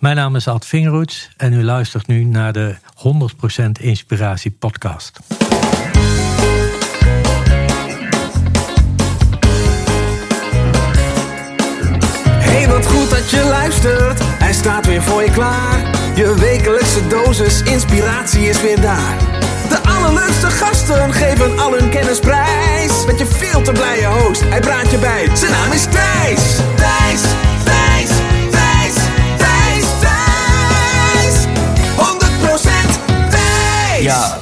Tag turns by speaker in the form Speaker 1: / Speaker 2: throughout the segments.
Speaker 1: Mijn naam is Ad Vingerhoets en u luistert nu naar de 100% Inspiratie podcast.
Speaker 2: Hey, wat goed dat je luistert. Hij staat weer voor je klaar. Je wekelijkse dosis inspiratie is weer daar. De allerleukste gasten geven al hun kennis prijs. Met je veel te blije host, hij praat je bij. Zijn naam is Thijs. Thijs,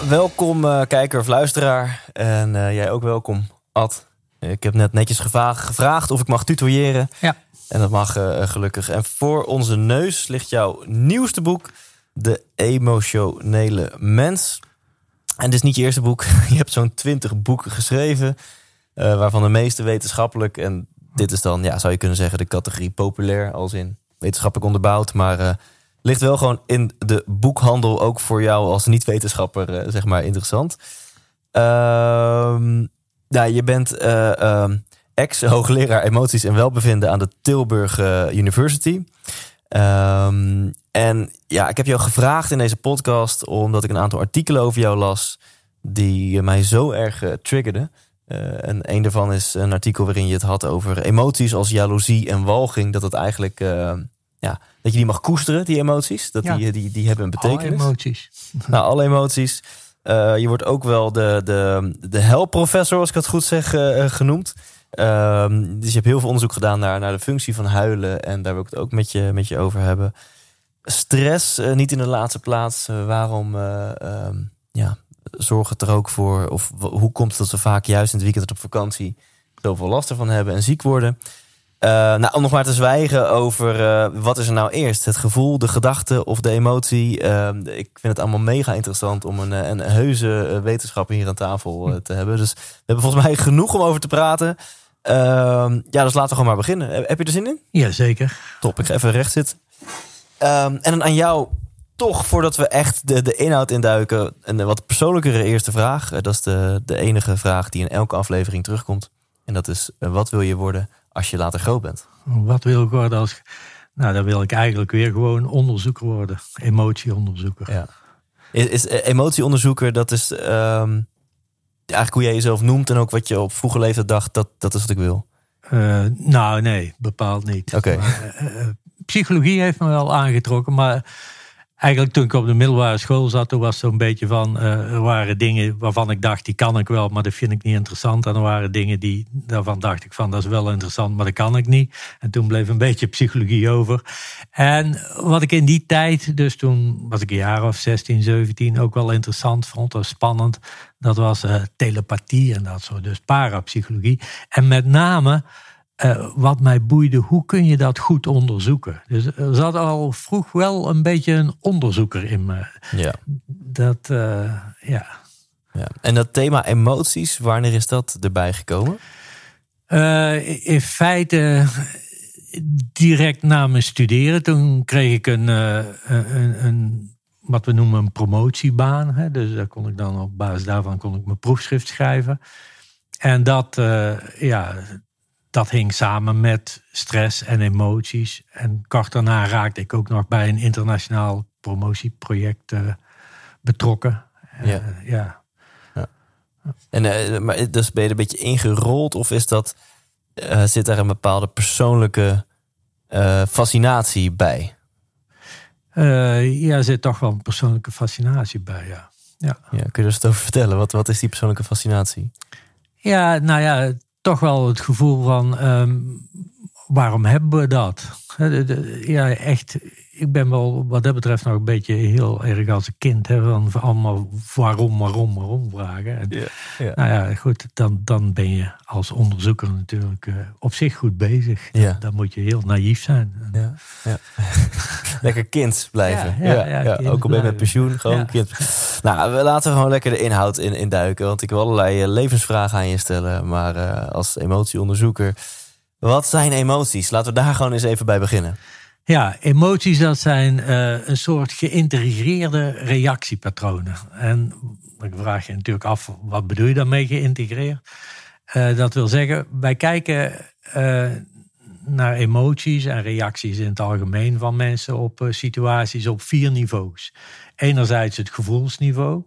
Speaker 3: welkom eh, kijker of luisteraar. En eh, jij ook welkom, Ad. Ik heb net netjes gevraagd of ik mag tutoyeren.
Speaker 1: Ja.
Speaker 3: En dat mag eh, gelukkig. En voor onze neus ligt jouw nieuwste boek, De Emotionele Mens. En dit is niet je eerste boek. Je hebt zo'n twintig boeken geschreven, waarvan de meeste wetenschappelijk. En dit is dan, ja, zou je kunnen zeggen, de categorie populair, als in wetenschappelijk onderbouwd. Maar ligt wel gewoon in de boekhandel, ook voor jou als niet-wetenschapper, eh, zeg maar, interessant. Ja, je bent eh, ehm, ex-hoogleraar emoties en welbevinden aan de Tilburg eh, University. Ehm, en ja, ik heb jou gevraagd in deze podcast omdat ik een aantal artikelen over jou las die mij zo erg triggerden. Eh, en een daarvan is een artikel waarin je het had over emoties als jaloezie en walging. Dat het eigenlijk, ja, dat je die mag koesteren, die emoties. Dat
Speaker 1: Ja.
Speaker 3: die, die, die hebben een
Speaker 1: Alle
Speaker 3: betekenis.
Speaker 1: emoties.
Speaker 3: Nou, alle emoties. Eh, je wordt ook wel de, de, de helprofessor, als ik het goed zeg, eh, eh, genoemd. Ehm, dus je hebt heel veel onderzoek gedaan naar, naar de functie van huilen. En daar wil ik het ook met je, met je over hebben. Stress, eh, niet in de laatste plaats. Eh, waarom eh, ehm, ja, zorgt het er ook voor? Of hoe komt het dat we vaak juist in het weekend op vakantie zoveel last ervan hebben en ziek worden? Eh, nou, om nog maar te zwijgen over eh, wat is er nou eerst? Het gevoel, de gedachte of de emotie? Eh, ik vind het allemaal mega interessant om een, een heuse wetenschapper hier aan tafel te hebben. Dus we hebben volgens mij genoeg om over te praten. Ehm, ja, dus laten we gewoon maar beginnen. Heb je er zin in?
Speaker 1: Jazeker.
Speaker 3: Top, ik ga even recht zitten. Ehm, en dan aan jou toch, voordat we echt de, de inhoud induiken, een wat persoonlijkere eerste vraag. Dat is de, de enige vraag die in elke aflevering terugkomt. En dat is, wat wil je worden als je later groot bent?
Speaker 1: Wat wil ik worden als... Nou, dan wil ik eigenlijk weer gewoon onderzoeker worden. Emotieonderzoeker.
Speaker 3: Ja. Is, is eh, emotieonderzoeker, dat is ehm, eigenlijk hoe jij jezelf noemt en ook wat je op vroege leeftijd dacht, dat, dat is wat ik wil.
Speaker 1: Eh, nou, nee, bepaald niet.
Speaker 3: Oké.
Speaker 1: Eh, psychologie heeft me wel aangetrokken, maar eigenlijk toen ik op de middelbare school zat, toen was zo'n beetje van, eh, er waren dingen waarvan ik dacht, die kan ik wel, maar dat vind ik niet interessant. En er waren dingen die, daarvan dacht ik van, dat is wel interessant, maar dat kan ik niet. En toen bleef een beetje psychologie over. En wat ik in die tijd, dus toen was ik een jaar of 16, 17, ook wel interessant vond, was spannend. Dat was eh, telepathie en dat soort, dus parapsychologie. En met name eh, wat mij boeide, hoe kun je dat goed onderzoeken? Dus er zat al vroeg wel een beetje een onderzoeker in me.
Speaker 3: Ja.
Speaker 1: Dat, eh, ja.
Speaker 3: ja. En dat thema emoties, wanneer is dat erbij gekomen?
Speaker 1: Eh, in feite direct na mijn studeren, toen kreeg ik een, een, een wat we noemen een promotiebaan. Hè? Dus daar kon ik dan op basis daarvan kon ik mijn proefschrift schrijven. En dat, ja, dat hing samen met stress en emoties. En kort daarna raakte ik ook nog bij een internationaal promotieproject eh, betrokken. Eh,
Speaker 3: Ja.
Speaker 1: ja.
Speaker 3: En eh, maar dus ben je er een beetje ingerold of is dat, zit daar een bepaalde persoonlijke fascinatie bij?
Speaker 1: Ja, er zit toch wel een persoonlijke fascinatie bij, ja. Ja,
Speaker 3: Ja, kun je er eens over vertellen? Wat, wat is die persoonlijke fascinatie?
Speaker 1: ja nou ja, toch wel het gevoel van... ehm, waarom hebben we dat? Ja, echt, ik ben wel wat dat betreft nog een beetje heel erg als een kind. Hè, van allemaal waarom, waarom, waarom vragen. En. Nou ja, goed, dan, dan ben je als onderzoeker natuurlijk eh, op zich goed bezig. Dan moet je heel naïef zijn.
Speaker 3: Ja, ja. Lekker kind blijven.
Speaker 1: Ja, ja, ja, kind
Speaker 3: ook al ben je met pensioen, gewoon kind. Nou, we laten gewoon lekker de inhoud in, in duiken. Want ik wil allerlei eh, levensvragen aan je stellen. Maar eh, als emotieonderzoeker, wat zijn emoties? Laten we daar gewoon eens even bij beginnen.
Speaker 1: Ja, emoties dat zijn eh, een soort geïntegreerde reactiepatronen. En ik vraag je natuurlijk af, wat bedoel je daarmee geïntegreerd? Eh, dat wil zeggen, wij kijken eh, naar emoties en reacties in het algemeen van mensen op situaties op vier niveaus. Enerzijds het gevoelsniveau,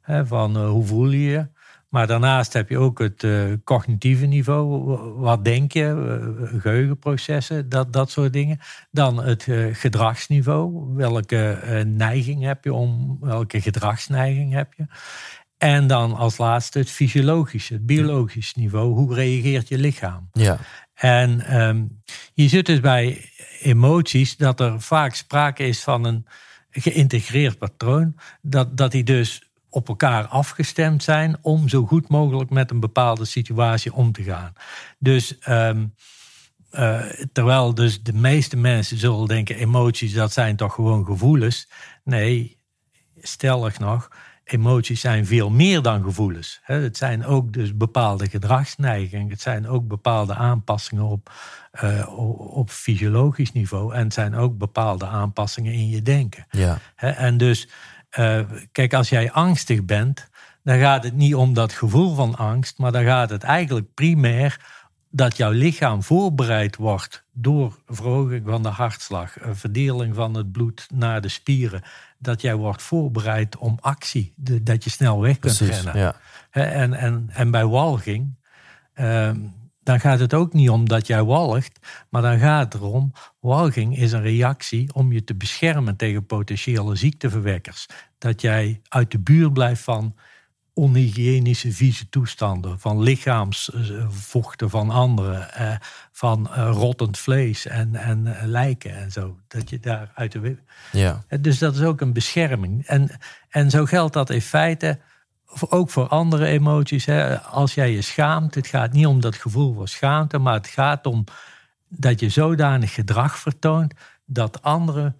Speaker 1: hè, van hoe voel je je. Maar daarnaast heb je ook het uh, cognitieve niveau. Wat denk je? Uh, geheugenprocessen, dat, dat soort dingen. Dan het uh, gedragsniveau. Welke neiging heb je om, welke gedragsneiging heb je? En dan als laatste het fysiologische, het biologisch niveau. Hoe reageert je lichaam?
Speaker 3: Ja.
Speaker 1: En um, je zit dus bij emoties dat er vaak sprake is van een geïntegreerd patroon. Dat, dat die dus op elkaar afgestemd zijn om zo goed mogelijk met een bepaalde situatie om te gaan. Dus um, uh, terwijl dus de meeste mensen zullen denken emoties dat zijn toch gewoon gevoelens. Nee, stellig nog, emoties zijn veel meer dan gevoelens. Het zijn ook dus bepaalde gedragsneigingen. Het zijn ook bepaalde aanpassingen op, uh, op fysiologisch niveau. En het zijn ook bepaalde aanpassingen in je denken.
Speaker 3: Ja.
Speaker 1: En dus, uh, kijk, als jij angstig bent, dan gaat het niet om dat gevoel van angst, maar dan gaat het eigenlijk primair dat jouw lichaam voorbereid wordt door verhoging van de hartslag, verdeling van het bloed naar de spieren, dat jij wordt voorbereid om actie, dat je snel weg kunt
Speaker 3: Precies,
Speaker 1: rennen.
Speaker 3: ja.
Speaker 1: En, en, en bij walging, ehm, dan gaat het ook niet om dat jij walgt, maar dan gaat het erom, walging is een reactie om je te beschermen tegen potentiële ziekteverwekkers. Dat jij uit de buurt blijft van onhygiënische vieze toestanden, van lichaamsvochten van anderen, eh, van eh, rottend vlees en, en eh, lijken en zo. Dat je daar uit de.
Speaker 3: Ja.
Speaker 1: Dus dat is ook een bescherming. En, en zo geldt dat in feite ook voor andere emoties. Hè. Als jij je schaamt, het gaat niet om dat gevoel van schaamte, maar het gaat om dat je zodanig gedrag vertoont dat anderen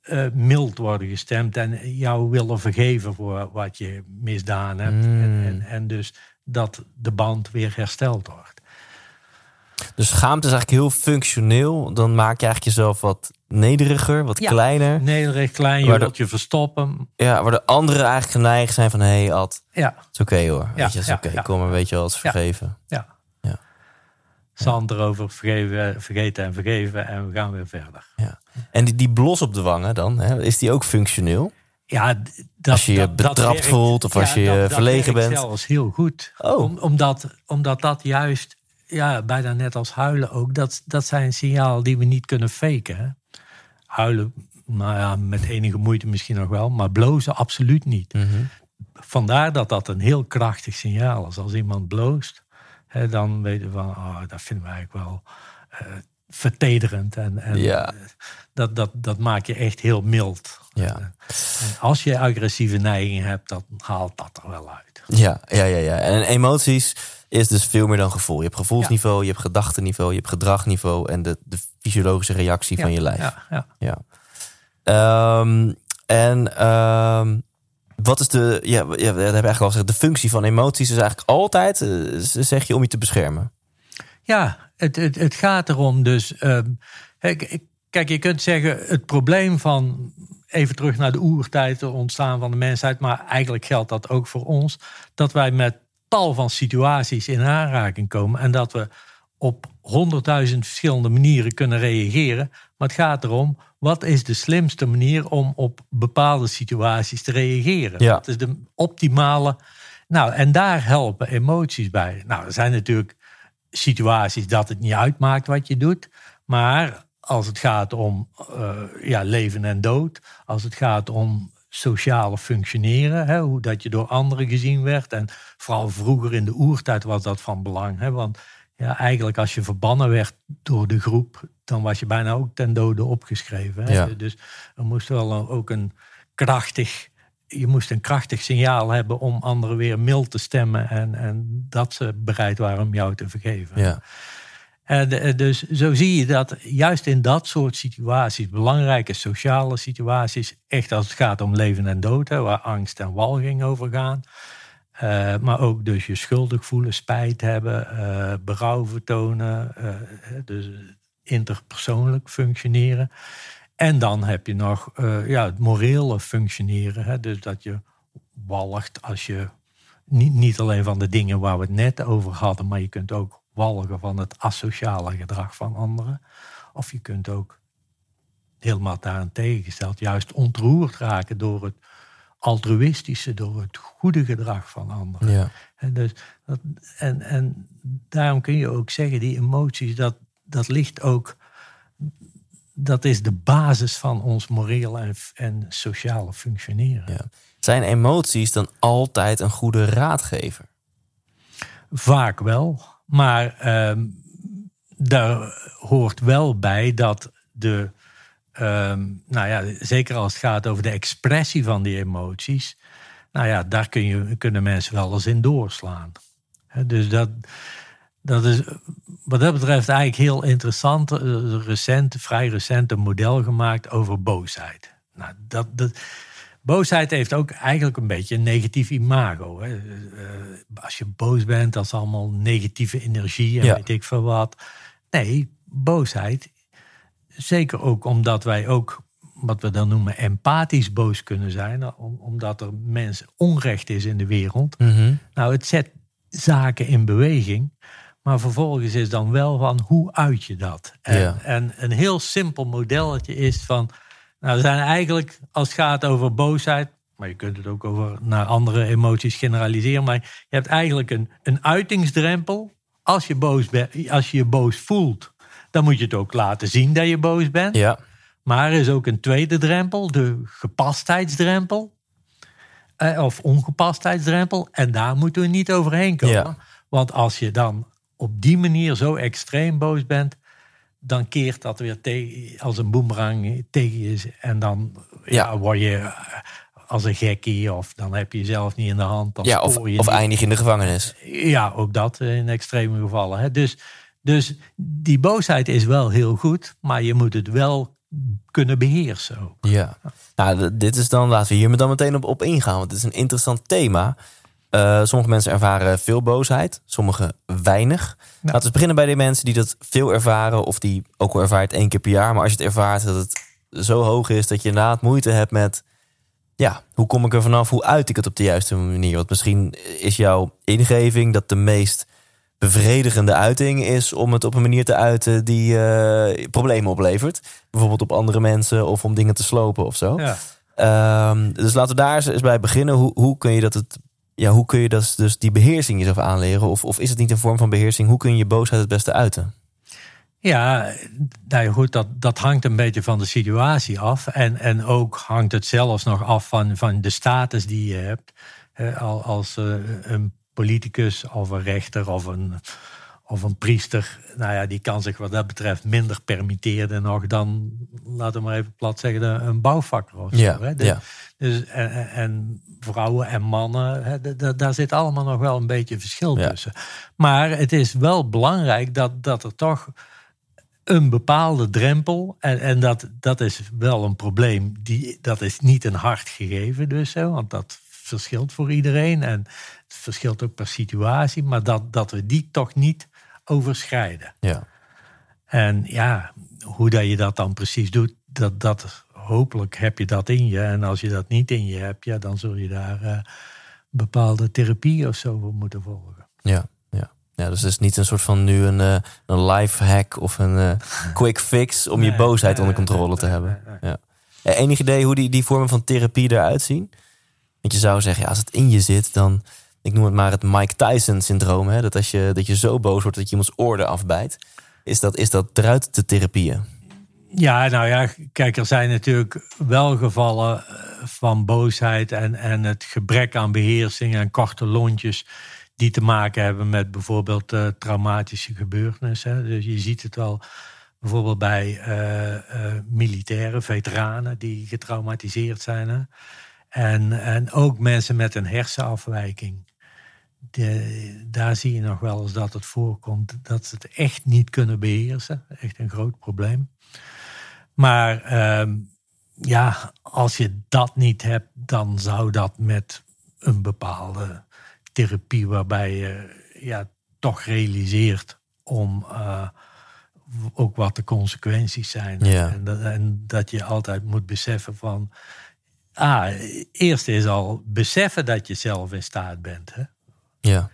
Speaker 1: eh, mild worden gestemd en jou willen vergeven voor wat je misdaan hebt.
Speaker 3: Mm.
Speaker 1: En, en, en dus dat de band weer hersteld wordt.
Speaker 3: Dus schaamte is eigenlijk heel functioneel. Dan maak je eigenlijk jezelf wat nederiger, wat
Speaker 1: Ja.
Speaker 3: kleiner.
Speaker 1: Nederig, klein, je wilt je verstoppen.
Speaker 3: Ja, waar de anderen eigenlijk geneigd zijn van... hé, hey, Ad,
Speaker 1: Ja,
Speaker 3: het is oké hoor.
Speaker 1: Ja,
Speaker 3: Weet je, het is
Speaker 1: ja,
Speaker 3: oké.
Speaker 1: ja.
Speaker 3: Kom maar, weet je wel, het is
Speaker 1: Ja.
Speaker 3: vergeven.
Speaker 1: ja.
Speaker 3: Ja.
Speaker 1: Zand erover vergeven, vergeten en vergeven en we gaan weer verder.
Speaker 3: En die, die blos op de wangen dan, hè, is die ook functioneel?
Speaker 1: Ja, dat,
Speaker 3: Als je je
Speaker 1: dat- dat
Speaker 3: betrapt
Speaker 1: werkt-
Speaker 3: voelt of als je
Speaker 1: dat- dat
Speaker 3: verlegen
Speaker 1: werkt
Speaker 3: bent.
Speaker 1: zelfs heel goed.
Speaker 3: Oh.
Speaker 1: Om, omdat, omdat dat juist, ja, bijna net als huilen ook, dat, dat zijn signalen die we niet kunnen faken. Hè? Huilen, nou ja, met enige moeite misschien nog wel, maar blozen absoluut niet.
Speaker 3: Mhm.
Speaker 1: Vandaar dat dat een heel krachtig signaal is. Als iemand bloost, hè, dan weten we van, oh, dat vinden we eigenlijk wel eh, vertederend. En, en
Speaker 3: Ja.
Speaker 1: eh, dat, dat, dat maakt je echt heel mild.
Speaker 3: Ja.
Speaker 1: En als je agressieve neigingen hebt, dan haalt dat er wel uit.
Speaker 3: Ja, ja, ja, ja. En emoties is dus veel meer dan gevoel. Je hebt gevoelsniveau, je hebt gedachtenniveau, je hebt gedragniveau en de, de fysiologische reactie van je lijf.
Speaker 1: Ja, ja.
Speaker 3: Ja. Ehm, en ehm, wat is de, ja, ja, dat heb ik eigenlijk al gezegd, de functie van emoties is eigenlijk altijd, eh, zeg je, om je te beschermen.
Speaker 1: ja het, het, het gaat erom dus. ehm, kijk, kijk, je kunt zeggen, het probleem van. Even terug naar de oertijd, het ontstaan van de mensheid. Maar eigenlijk geldt dat ook voor ons. Dat wij met tal van situaties in aanraking komen. En dat we op honderdduizend verschillende manieren kunnen reageren. Maar het gaat erom, wat is de slimste manier om op bepaalde situaties te reageren?
Speaker 3: Ja.
Speaker 1: Wat is de optimale... Nou, en daar helpen emoties bij. Nou, er zijn natuurlijk situaties dat het niet uitmaakt wat je doet. Maar als het gaat om eh, ja, leven en dood, als het gaat om sociale functioneren, hè, hoe dat je door anderen gezien werd. En vooral vroeger in de oertijd was dat van belang. Hè, want ja, eigenlijk als je verbannen werd door de groep, dan was je bijna ook ten dode opgeschreven. Hè.
Speaker 3: Ja.
Speaker 1: Dus er moest wel ook een krachtig, je moest een krachtig signaal hebben om anderen weer mild te stemmen en, en dat ze bereid waren om jou te vergeven.
Speaker 3: Ja.
Speaker 1: En, eh, dus zo zie je dat juist in dat soort situaties, belangrijke sociale situaties, echt als het gaat om leven en dood, hè, waar angst en walging over gaan. eh, maar ook dus je schuldig voelen, spijt hebben, eh, berouw vertonen, eh, dus interpersoonlijk functioneren. En dan heb je nog eh, ja, het morele functioneren. Hè, dus dat je walgt als je niet, niet alleen van de dingen waar we het net over hadden, maar je kunt ook walgen van het asociale gedrag van anderen. Of je kunt ook helemaal tegengesteld juist ontroerd raken door het altruïstische, door het goede gedrag van anderen.
Speaker 3: Ja.
Speaker 1: En, dus dat, en, en daarom kun je ook zeggen, die emoties, dat, dat ligt ook, dat is de basis van ons moreel en, en sociale functioneren.
Speaker 3: Ja. Zijn emoties dan altijd een goede raadgever?
Speaker 1: Vaak wel, maar ehm, daar hoort wel bij dat de, ehm, nou ja, zeker als het gaat over de expressie van die emoties, nou ja, daar kun je, kunnen mensen wel eens in doorslaan. Dus dat, dat is wat dat betreft eigenlijk heel interessant. eh, Recent, vrij recent een model gemaakt over boosheid. Nou, dat, dat, boosheid heeft ook eigenlijk een beetje een negatief imago. Hè. Eh, Als je boos bent, dat is allemaal negatieve energie en
Speaker 3: Ja.
Speaker 1: weet ik veel wat. Nee, boosheid, zeker ook omdat wij ook wat we dan noemen empathisch boos kunnen zijn, om- omdat er mensen onrecht is in de wereld. Nou, het zet zaken in beweging. Maar vervolgens is dan wel van hoe uit je dat? En,
Speaker 3: Ja.
Speaker 1: en een heel simpel modelletje is van. Nou, er zijn eigenlijk, als het gaat over boosheid. Maar je kunt het ook over naar andere emoties generaliseren. Maar je hebt eigenlijk een, een uitingsdrempel. Als je, boos bent, als je je boos voelt, dan moet je het ook laten zien dat je boos bent.
Speaker 3: Ja.
Speaker 1: Maar er is ook een tweede drempel, de gepastheidsdrempel. Eh, of ongepastheidsdrempel. En daar moeten we niet overheen komen.
Speaker 3: Ja.
Speaker 1: Want als je dan op die manier zo extreem boos bent, dan keert dat weer tegen, als een boemerang tegen je. En dan ja. Word je eh, als een gekkie of dan heb je jezelf niet in de hand. Dan
Speaker 3: Ja, of, of eindig in de gevangenis.
Speaker 1: Ja, ook dat in extreme gevallen. Hè. Dus, dus die boosheid is wel heel goed, maar je moet het wel kunnen beheersen. ook.
Speaker 3: Ja. Nou, dit is dan, laten we hier dan meteen op, op ingaan, want het is een interessant thema. Eh, sommige mensen ervaren veel boosheid, sommige weinig. Laten we beginnen bij de mensen die dat veel ervaren, of die ook al ervaart één keer per jaar. Maar als je het ervaart dat het zo hoog is dat je inderdaad moeite hebt met, ja, hoe kom ik er vanaf? Hoe uit ik het op de juiste manier? Want misschien is jouw ingeving dat de meest bevredigende uiting is om het op een manier te uiten die eh, problemen oplevert. Bijvoorbeeld op andere mensen of om dingen te slopen of zo.
Speaker 1: Ja.
Speaker 3: Ehm, dus laten we daar eens- eens bij beginnen. Hoe, hoe kun je dat het. Ja, hoe kun je dat, dus die beheersing jezelf aanleren? Of, of is het niet een vorm van beheersing? Hoe kun je je boosheid het beste uiten?
Speaker 1: Ja, nou goed, dat, dat hangt een beetje van de situatie af. En, en ook hangt het zelfs nog af van, van de status die je hebt. Al- als eh, een politicus of een rechter of een, of een priester. Nou ja, die kan zich wat dat betreft minder permitteren nog dan, laten we maar even plat zeggen, een bouwvakker of zo.
Speaker 3: Ja,
Speaker 1: hè. De-
Speaker 3: ja.
Speaker 1: Dus, en, en- en vrouwen en mannen, hè, daar zit allemaal nog wel een beetje verschil
Speaker 3: Ja.
Speaker 1: tussen. Maar het is wel belangrijk dat, dat er toch een bepaalde drempel. En, en dat, dat is wel een probleem. Die, dat is niet een hard gegeven dus. Hè, want dat verschilt voor iedereen. En het verschilt ook per situatie. Maar dat, dat we die toch niet overschrijden.
Speaker 3: Ja.
Speaker 1: En ja, hoe dat je dat dan precies doet, dat, dat, hopelijk heb je dat in je. En als je dat niet in je hebt, ja, dan zul je daar eh, bepaalde therapie of zo voor moeten volgen.
Speaker 3: Ja, ja. ja, dus het is niet een soort van nu een, eh, een life hack of een eh, quick fix om je boosheid onder controle
Speaker 1: nee,
Speaker 3: te hebben.
Speaker 1: nee.
Speaker 3: Ja. Enig idee hoe die, die vormen van therapie eruit zien? Want je zou zeggen, ja, als het in je zit, dan, ik noem het maar het Mike Tyson syndroom. Hè? Dat als je, dat je zo boos wordt dat je iemands oren afbijt. Is dat, is dat eruit te therapieën?
Speaker 1: Ja, nou ja, kijk, er zijn natuurlijk wel gevallen eh, van boosheid en, en het gebrek aan beheersing en korte lontjes die te maken hebben met bijvoorbeeld eh, traumatische gebeurtenissen. Dus je ziet het wel bijvoorbeeld bij eh, militairen, veteranen die getraumatiseerd zijn. En, en ook mensen met een hersenafwijking. De, daar zie je nog wel eens dat het voorkomt dat ze het echt niet kunnen beheersen. Echt een groot probleem. Maar ehm, ja, als je dat niet hebt, dan zou dat met een bepaalde therapie waarbij je ja, toch realiseert om eh, ook wat de consequenties zijn.
Speaker 3: Ja.
Speaker 1: En, dat, en dat je altijd moet beseffen van. Ah, eerst is al beseffen dat je zelf in staat bent. Hè?
Speaker 3: Ja.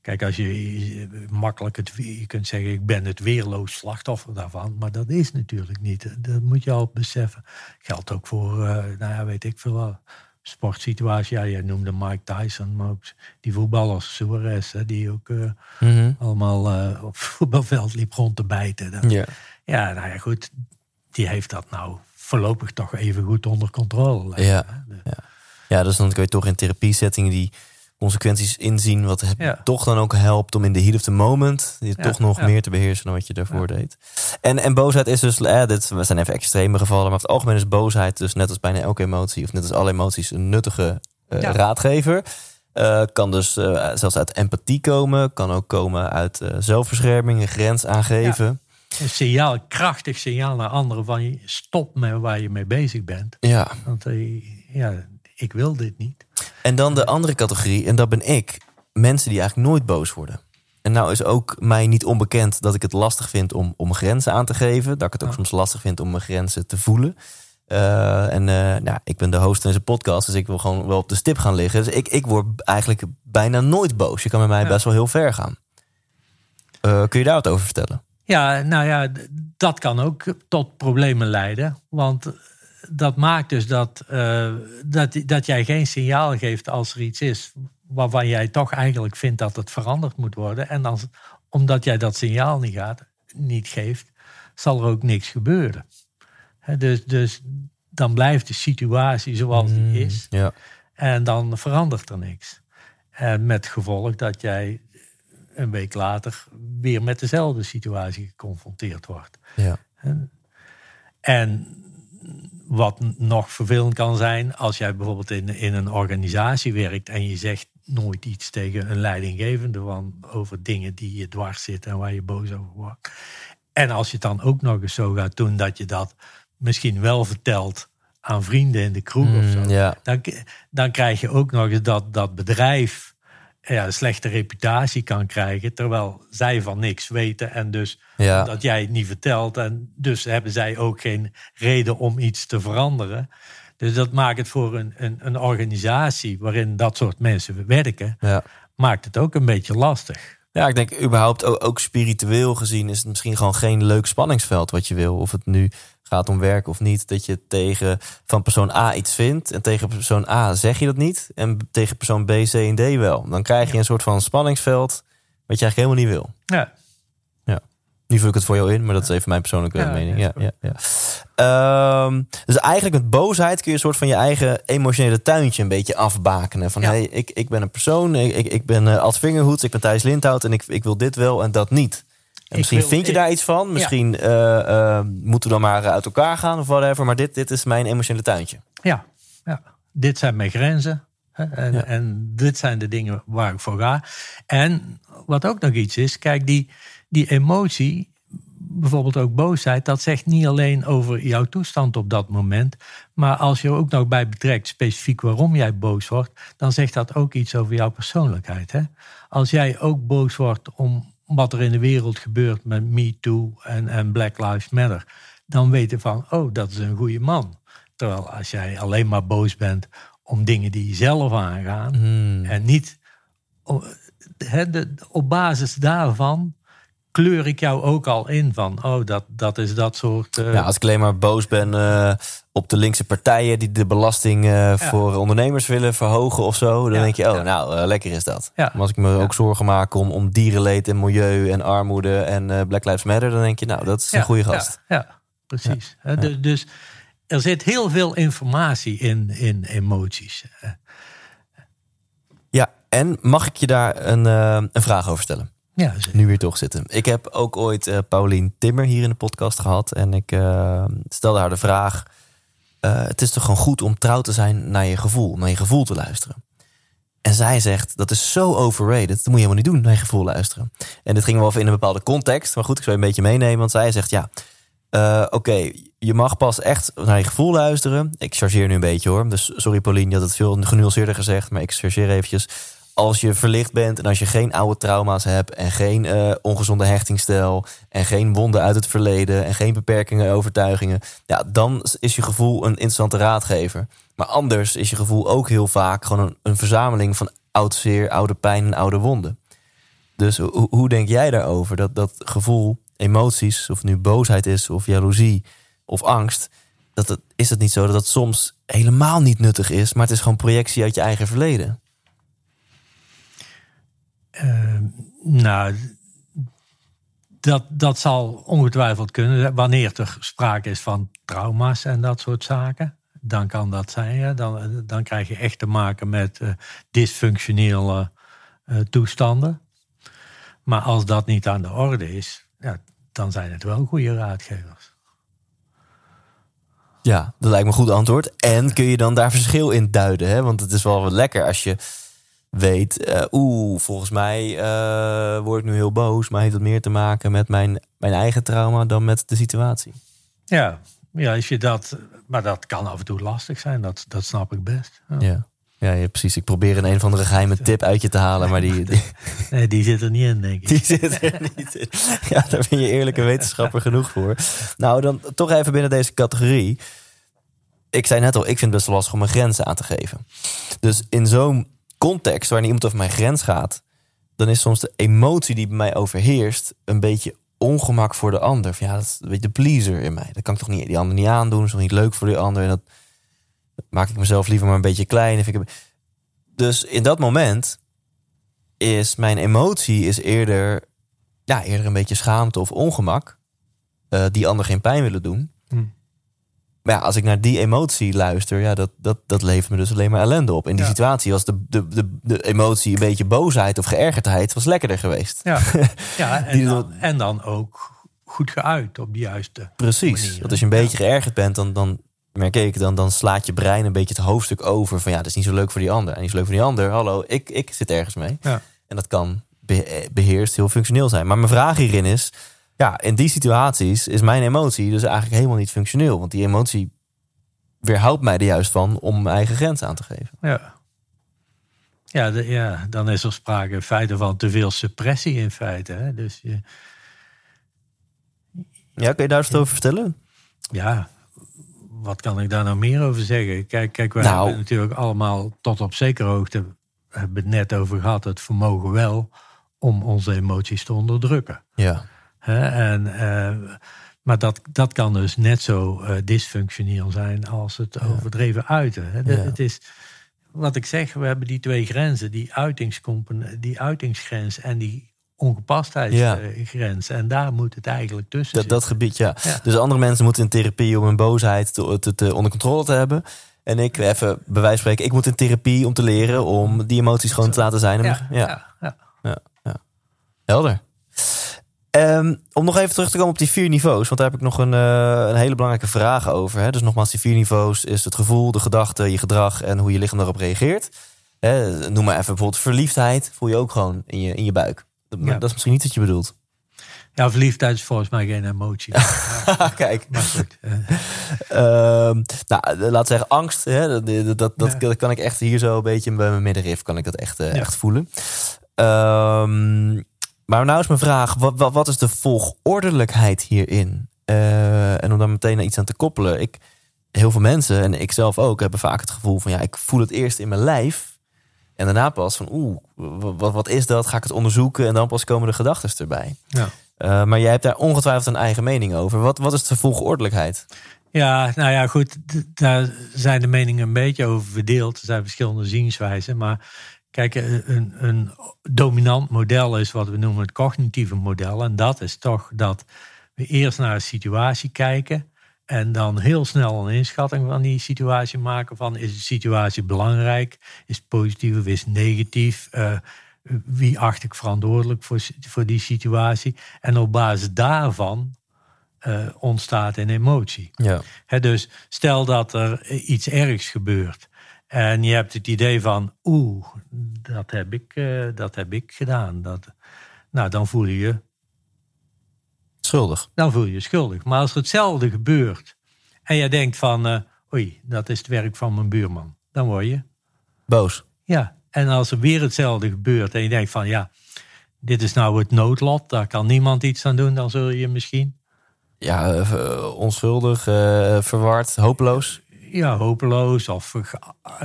Speaker 1: Kijk, als je makkelijk het, je kunt zeggen, ik ben het weerloos slachtoffer daarvan, maar dat is natuurlijk niet. Dat moet je al beseffen. Geldt ook voor, uh, nou ja, weet ik veel, sportsituatie. Ja, jij noemde Mike Tyson, maar ook die voetballers, Suarez, die ook uh, allemaal uh, op voetbalveld liep rond te bijten. ja. ja, nou ja, goed, die heeft dat nou voorlopig toch even goed onder controle.
Speaker 3: Ja, ja. ja, dus dan kun je toch in therapie-settingen die consequenties inzien. Wat toch dan ook helpt om in de heat of the moment je toch nog meer te beheersen dan wat je daarvoor deed. En, en boosheid is dus, eh, dit, we zijn even extreme gevallen, maar over het algemeen is boosheid dus net als bijna elke emotie, of net als alle emoties, een nuttige uh, raadgever. Uh, kan dus uh, zelfs uit empathie komen, kan ook komen uit zelfbescherming, een grens aangeven.
Speaker 1: Een signaal, een krachtig signaal naar anderen van je stop met waar je mee bezig bent.
Speaker 3: Ja.
Speaker 1: Want ja, ik wil dit niet.
Speaker 3: En dan de andere categorie, en dat ben ik. Mensen die eigenlijk nooit boos worden. En nou is ook mij niet onbekend dat ik het lastig vind om, om grenzen aan te geven. Dat ik het ook soms lastig vind om mijn grenzen te voelen. Uh, en uh, nou, ik ben de host van deze podcast, dus ik wil gewoon wel op de stip gaan liggen. Dus ik, ik word eigenlijk bijna nooit boos. Je kan met mij best wel heel ver gaan. Uh, kun je daar wat over vertellen?
Speaker 1: Ja, nou ja, dat kan ook tot problemen leiden. Want dat maakt dus dat, uh, dat, dat jij geen signaal geeft als er iets is waarvan jij toch eigenlijk vindt dat het veranderd moet worden. En dan, omdat jij dat signaal niet, gaat, niet geeft, zal er ook niks gebeuren. dus, dus dan blijft de situatie zoals die mm, is.
Speaker 3: Ja.
Speaker 1: En dan verandert er niks. En met gevolg dat jij een week later weer met dezelfde situatie geconfronteerd wordt.
Speaker 3: Ja.
Speaker 1: En wat nog vervelend kan zijn, als jij bijvoorbeeld in, in een organisatie werkt en je zegt nooit iets tegen een leidinggevende van, over dingen die je dwars zitten en waar je boos over wordt. En als je het dan ook nog eens zo gaat doen dat je dat misschien wel vertelt aan vrienden in de kroeg of
Speaker 3: mm,
Speaker 1: zo, dan, dan krijg je ook nog eens dat dat bedrijf ja, een slechte reputatie kan krijgen. Terwijl zij van niks weten. En dus
Speaker 3: ja.
Speaker 1: dat jij het niet vertelt. En dus hebben zij ook geen reden om iets te veranderen. Dus dat maakt het voor een, een, een organisatie waarin dat soort mensen werken,
Speaker 3: ja.
Speaker 1: maakt het ook een beetje lastig.
Speaker 3: Ja, ik denk überhaupt ook, ook, spiritueel gezien is het misschien gewoon geen leuk spanningsveld wat je wil. Of het nu gaat om werk of niet. Dat je tegen van persoon A iets vindt. En tegen persoon A zeg je dat niet. En tegen persoon B, C en D wel. Dan krijg je een soort van spanningsveld. Wat je eigenlijk helemaal niet wil.
Speaker 1: Ja.
Speaker 3: Ja. Nu vul ik het voor jou in, maar dat is even mijn persoonlijke mening. Ja, ja, ja. Ehm, dus eigenlijk met boosheid kun je een soort van je eigen emotionele tuintje een beetje afbakenen. Van hey, ik, ik ben een persoon, ik, ik, ik ben uh, Ad Vingerhoed, ik ben Thijs Lindhout en ik, ik wil dit wel en dat niet misschien vind je daar iets van. Misschien ja. uh, uh, moeten we dan maar uit elkaar gaan of whatever. Maar dit, dit is mijn emotionele tuintje.
Speaker 1: Ja, ja. dit zijn mijn grenzen. En, ja. en dit zijn de dingen waar ik voor ga. En wat ook nog iets is, kijk, die, die emotie, bijvoorbeeld ook boosheid, dat zegt niet alleen over jouw toestand op dat moment. Maar als je er ook nog bij betrekt, specifiek waarom jij boos wordt, dan zegt dat ook iets over jouw persoonlijkheid. Hè? Als jij ook boos wordt om wat er in de wereld gebeurt met Me Too en, en Black Lives Matter, dan weten van, oh, dat is een goede man. Terwijl als jij alleen maar boos bent om dingen die je zelf aangaan
Speaker 3: hmm.
Speaker 1: en niet op basis daarvan kleur ik jou ook al in van, oh, dat, dat is dat soort.
Speaker 3: Uh... Ja, als ik alleen maar boos ben uh, op de linkse partijen die de belasting uh, ja. voor ondernemers willen verhogen of zo, dan ja, denk je, oh, nou, lekker is dat. Maar als ik me ook zorgen maak om, om dierenleed en milieu en armoede en Black Lives Matter, dan denk je, nou, dat is een goede gast.
Speaker 1: Ja, precies. Dus, dus er zit heel veel informatie in, in emoties.
Speaker 3: Ja, en mag ik je daar een, een vraag over stellen?
Speaker 1: Ja,
Speaker 3: nu weer toch zitten. Ik heb ook ooit uh, Paulien Timmer hier in de podcast gehad. En ik uh, stelde haar de vraag: uh, Het is toch gewoon goed om trouw te zijn naar je gevoel, naar je gevoel te luisteren. En zij zegt: Dat is zo overrated. Dat moet je helemaal niet doen, naar je gevoel luisteren. En dit ging wel even in een bepaalde context. Maar goed, ik zou je een beetje meenemen. Want zij zegt: Ja, oké, je mag pas echt naar je gevoel luisteren. Ik chargeer nu een beetje hoor. Dus sorry, Paulien, je had het veel genuanceerder gezegd. Maar ik chargeer eventjes als je verlicht bent en als je geen oude trauma's hebt en geen uh, ongezonde hechtingstijl en geen wonden uit het verleden en geen beperkingen en overtuigingen, ja, dan is je gevoel een interessante raadgever. Maar anders is je gevoel ook heel vaak gewoon een, een verzameling van oud zeer, oude pijn en oude wonden. Dus hoe, denk jij daarover? Dat, dat gevoel, emoties, of nu boosheid is, of jaloezie, of angst. Dat het, is het niet zo dat het soms helemaal niet nuttig is, maar het is gewoon projectie uit je eigen verleden?
Speaker 1: Uh, nou, dat, dat zal ongetwijfeld kunnen. Wanneer er sprake is van trauma's en dat soort zaken, dan kan dat zijn. Dan, dan krijg je echt te maken met uh, dysfunctionele uh, toestanden. Maar als dat niet aan de orde is, ja, dan zijn het wel goede raadgevers.
Speaker 3: Ja, dat lijkt me een goed antwoord. En kun je dan daar verschil in duiden? Hè? Want het is wel wat lekker als je weet, uh, oeh, volgens mij uh, word ik nu heel boos, maar heeft het meer te maken met mijn, mijn eigen trauma dan met de situatie.
Speaker 1: Ja, ja, als je dat, maar dat kan af en toe lastig zijn, dat, dat snap ik best.
Speaker 3: Ja. ja. Ja, ja, precies. Ik probeer een een of andere geheime tip uit je te halen, maar die... die...
Speaker 1: Nee, die zit er niet in, denk ik.
Speaker 3: Die zit er niet in. Ja, daar ben je eerlijke wetenschapper genoeg voor. Nou, dan toch even binnen deze categorie. Ik zei net al, ik vind het best wel lastig om mijn grenzen aan te geven. Dus in zo'n context waarin iemand over mijn grens gaat, dan is soms de emotie die bij mij overheerst een beetje ongemak voor de ander. Van, ja, dat is een beetje de pleaser in mij. Dat kan ik toch niet die ander niet aandoen. Dat is toch niet leuk voor die ander. En dat maak ik mezelf liever maar een beetje klein. Vind ik... Dus in dat moment is mijn emotie is eerder, ja, eerder een beetje schaamte of ongemak. Uh, die ander geen pijn willen doen.
Speaker 1: Hmm.
Speaker 3: Maar ja, als ik naar die emotie luister, ja, dat, dat, dat levert me dus alleen maar ellende op. In die
Speaker 1: Ja.
Speaker 3: situatie was de, de, de, de emotie een beetje boosheid of geërgerdheid was lekkerder geweest.
Speaker 1: Ja, ja en,
Speaker 3: dan-
Speaker 1: en dan ook goed geuit op de juiste
Speaker 3: Precies.
Speaker 1: manier.
Speaker 3: Want als je een beetje geërgerd bent, dan, dan merk ik, dan, dan slaat je brein een beetje het hoofdstuk over van ja, dat is niet zo leuk voor die ander. En niet zo leuk voor die ander. Hallo, ik, ik zit ergens mee.
Speaker 1: Ja.
Speaker 3: En dat kan be- eh, beheerst heel functioneel zijn. Maar mijn vraag hierin is, ja, in die situaties is mijn emotie dus eigenlijk helemaal niet functioneel. Want die emotie weerhoudt mij er juist van om mijn eigen grens aan te geven.
Speaker 1: Ja. Ja, de- ja, dan is er sprake in feite van te veel suppressie in feite. Hè? Dus je,
Speaker 3: Ja, kun je daar eens wat over vertellen?
Speaker 1: ja, wat kan ik daar nou meer over zeggen? Kijk, kijk we
Speaker 3: Nou.
Speaker 1: hebben natuurlijk allemaal tot op zekere hoogte, hebben het net over gehad, het vermogen wel om onze emoties te onderdrukken.
Speaker 3: Ja.
Speaker 1: Hè? En, eh, maar dat, dat kan dus net zo eh, dysfunctioneel zijn als het overdreven uiten. Hè? De-
Speaker 3: Ja.
Speaker 1: Het is, wat ik zeg, we hebben die twee grenzen, die, die uitingsgrens en die
Speaker 3: Ja.
Speaker 1: ongepastheidsgrens. En daar moet het eigenlijk tussen
Speaker 3: Dat, dat gebied, ja.
Speaker 1: Ja.
Speaker 3: Dus andere mensen moeten in therapie om hun boosheid te, te, te- onder controle te hebben. En ik, even bij wijze van spreken, ik moet in therapie om te leren om die emoties gewoon te laten zijn.
Speaker 1: Ja.
Speaker 3: ja,
Speaker 1: ja.
Speaker 3: helder. Ehm, om nog even terug te komen op die vier niveaus, want daar heb ik nog een, eh, een hele belangrijke vraag over. Hè. Dus nogmaals, die vier niveaus is het gevoel, de gedachte, je gedrag en hoe je lichaam daarop reageert. Hè, noem maar even bijvoorbeeld verliefdheid, voel je ook gewoon in je, in je buik. Dat,
Speaker 1: Ja.
Speaker 3: dat is misschien niet wat je bedoelt.
Speaker 1: Ja, verliefdheid is volgens mij geen emotie.
Speaker 3: Kijk,
Speaker 1: Maar goed, eh,
Speaker 3: Ehm, nou, we zeggen angst. Hè, dat, dat, dat, dat,
Speaker 1: Ja.
Speaker 3: dat kan ik echt hier zo een beetje bij mijn middenrif kan ik dat echt, eh,
Speaker 1: Ja.
Speaker 3: echt voelen. Ehm, maar nou is mijn vraag, wat, wat, wat is de volgordelijkheid hierin? Eh, en om daar meteen iets aan te koppelen. Ik, heel veel mensen, en ik zelf ook, hebben vaak het gevoel van ja, ik voel het eerst in mijn lijf. En daarna pas van oeh, wat, wat is dat? Ga ik het onderzoeken? En dan pas komen de gedachten erbij.
Speaker 1: ja.
Speaker 3: Eh, maar jij hebt daar ongetwijfeld een eigen mening over. Wat, wat is de volgordelijkheid?
Speaker 1: Ja, nou ja, goed. Daar zijn de meningen een beetje over verdeeld. Er zijn verschillende zienswijzen. Maar kijk, een, een dominant model is wat we noemen het cognitieve model. En dat is toch dat we eerst naar een situatie kijken. En dan heel snel een inschatting van die situatie maken. Van is de situatie belangrijk? Is het positief of is het negatief? Eh, wie acht ik verantwoordelijk voor, voor die situatie? En op basis daarvan eh, ontstaat een emotie.
Speaker 3: Ja.
Speaker 1: Dus stel dat er iets ergs gebeurt. En je hebt het idee van, oeh, dat heb ik, eh, dat heb ik gedaan. Dat, nou, dan voel je je
Speaker 3: Schuldig.
Speaker 1: dan voel je je schuldig. Maar als er hetzelfde gebeurt en je denkt van, eh, oei, dat is het werk van mijn buurman, dan word je.
Speaker 3: Boos.
Speaker 1: Ja, en als er weer hetzelfde gebeurt en je denkt van, ja, dit is nou het noodlot, daar kan niemand iets aan doen, dan zul je misschien.
Speaker 3: Ja, eh, onschuldig, verward, hopeloos.
Speaker 1: Ja, hopeloos of ge-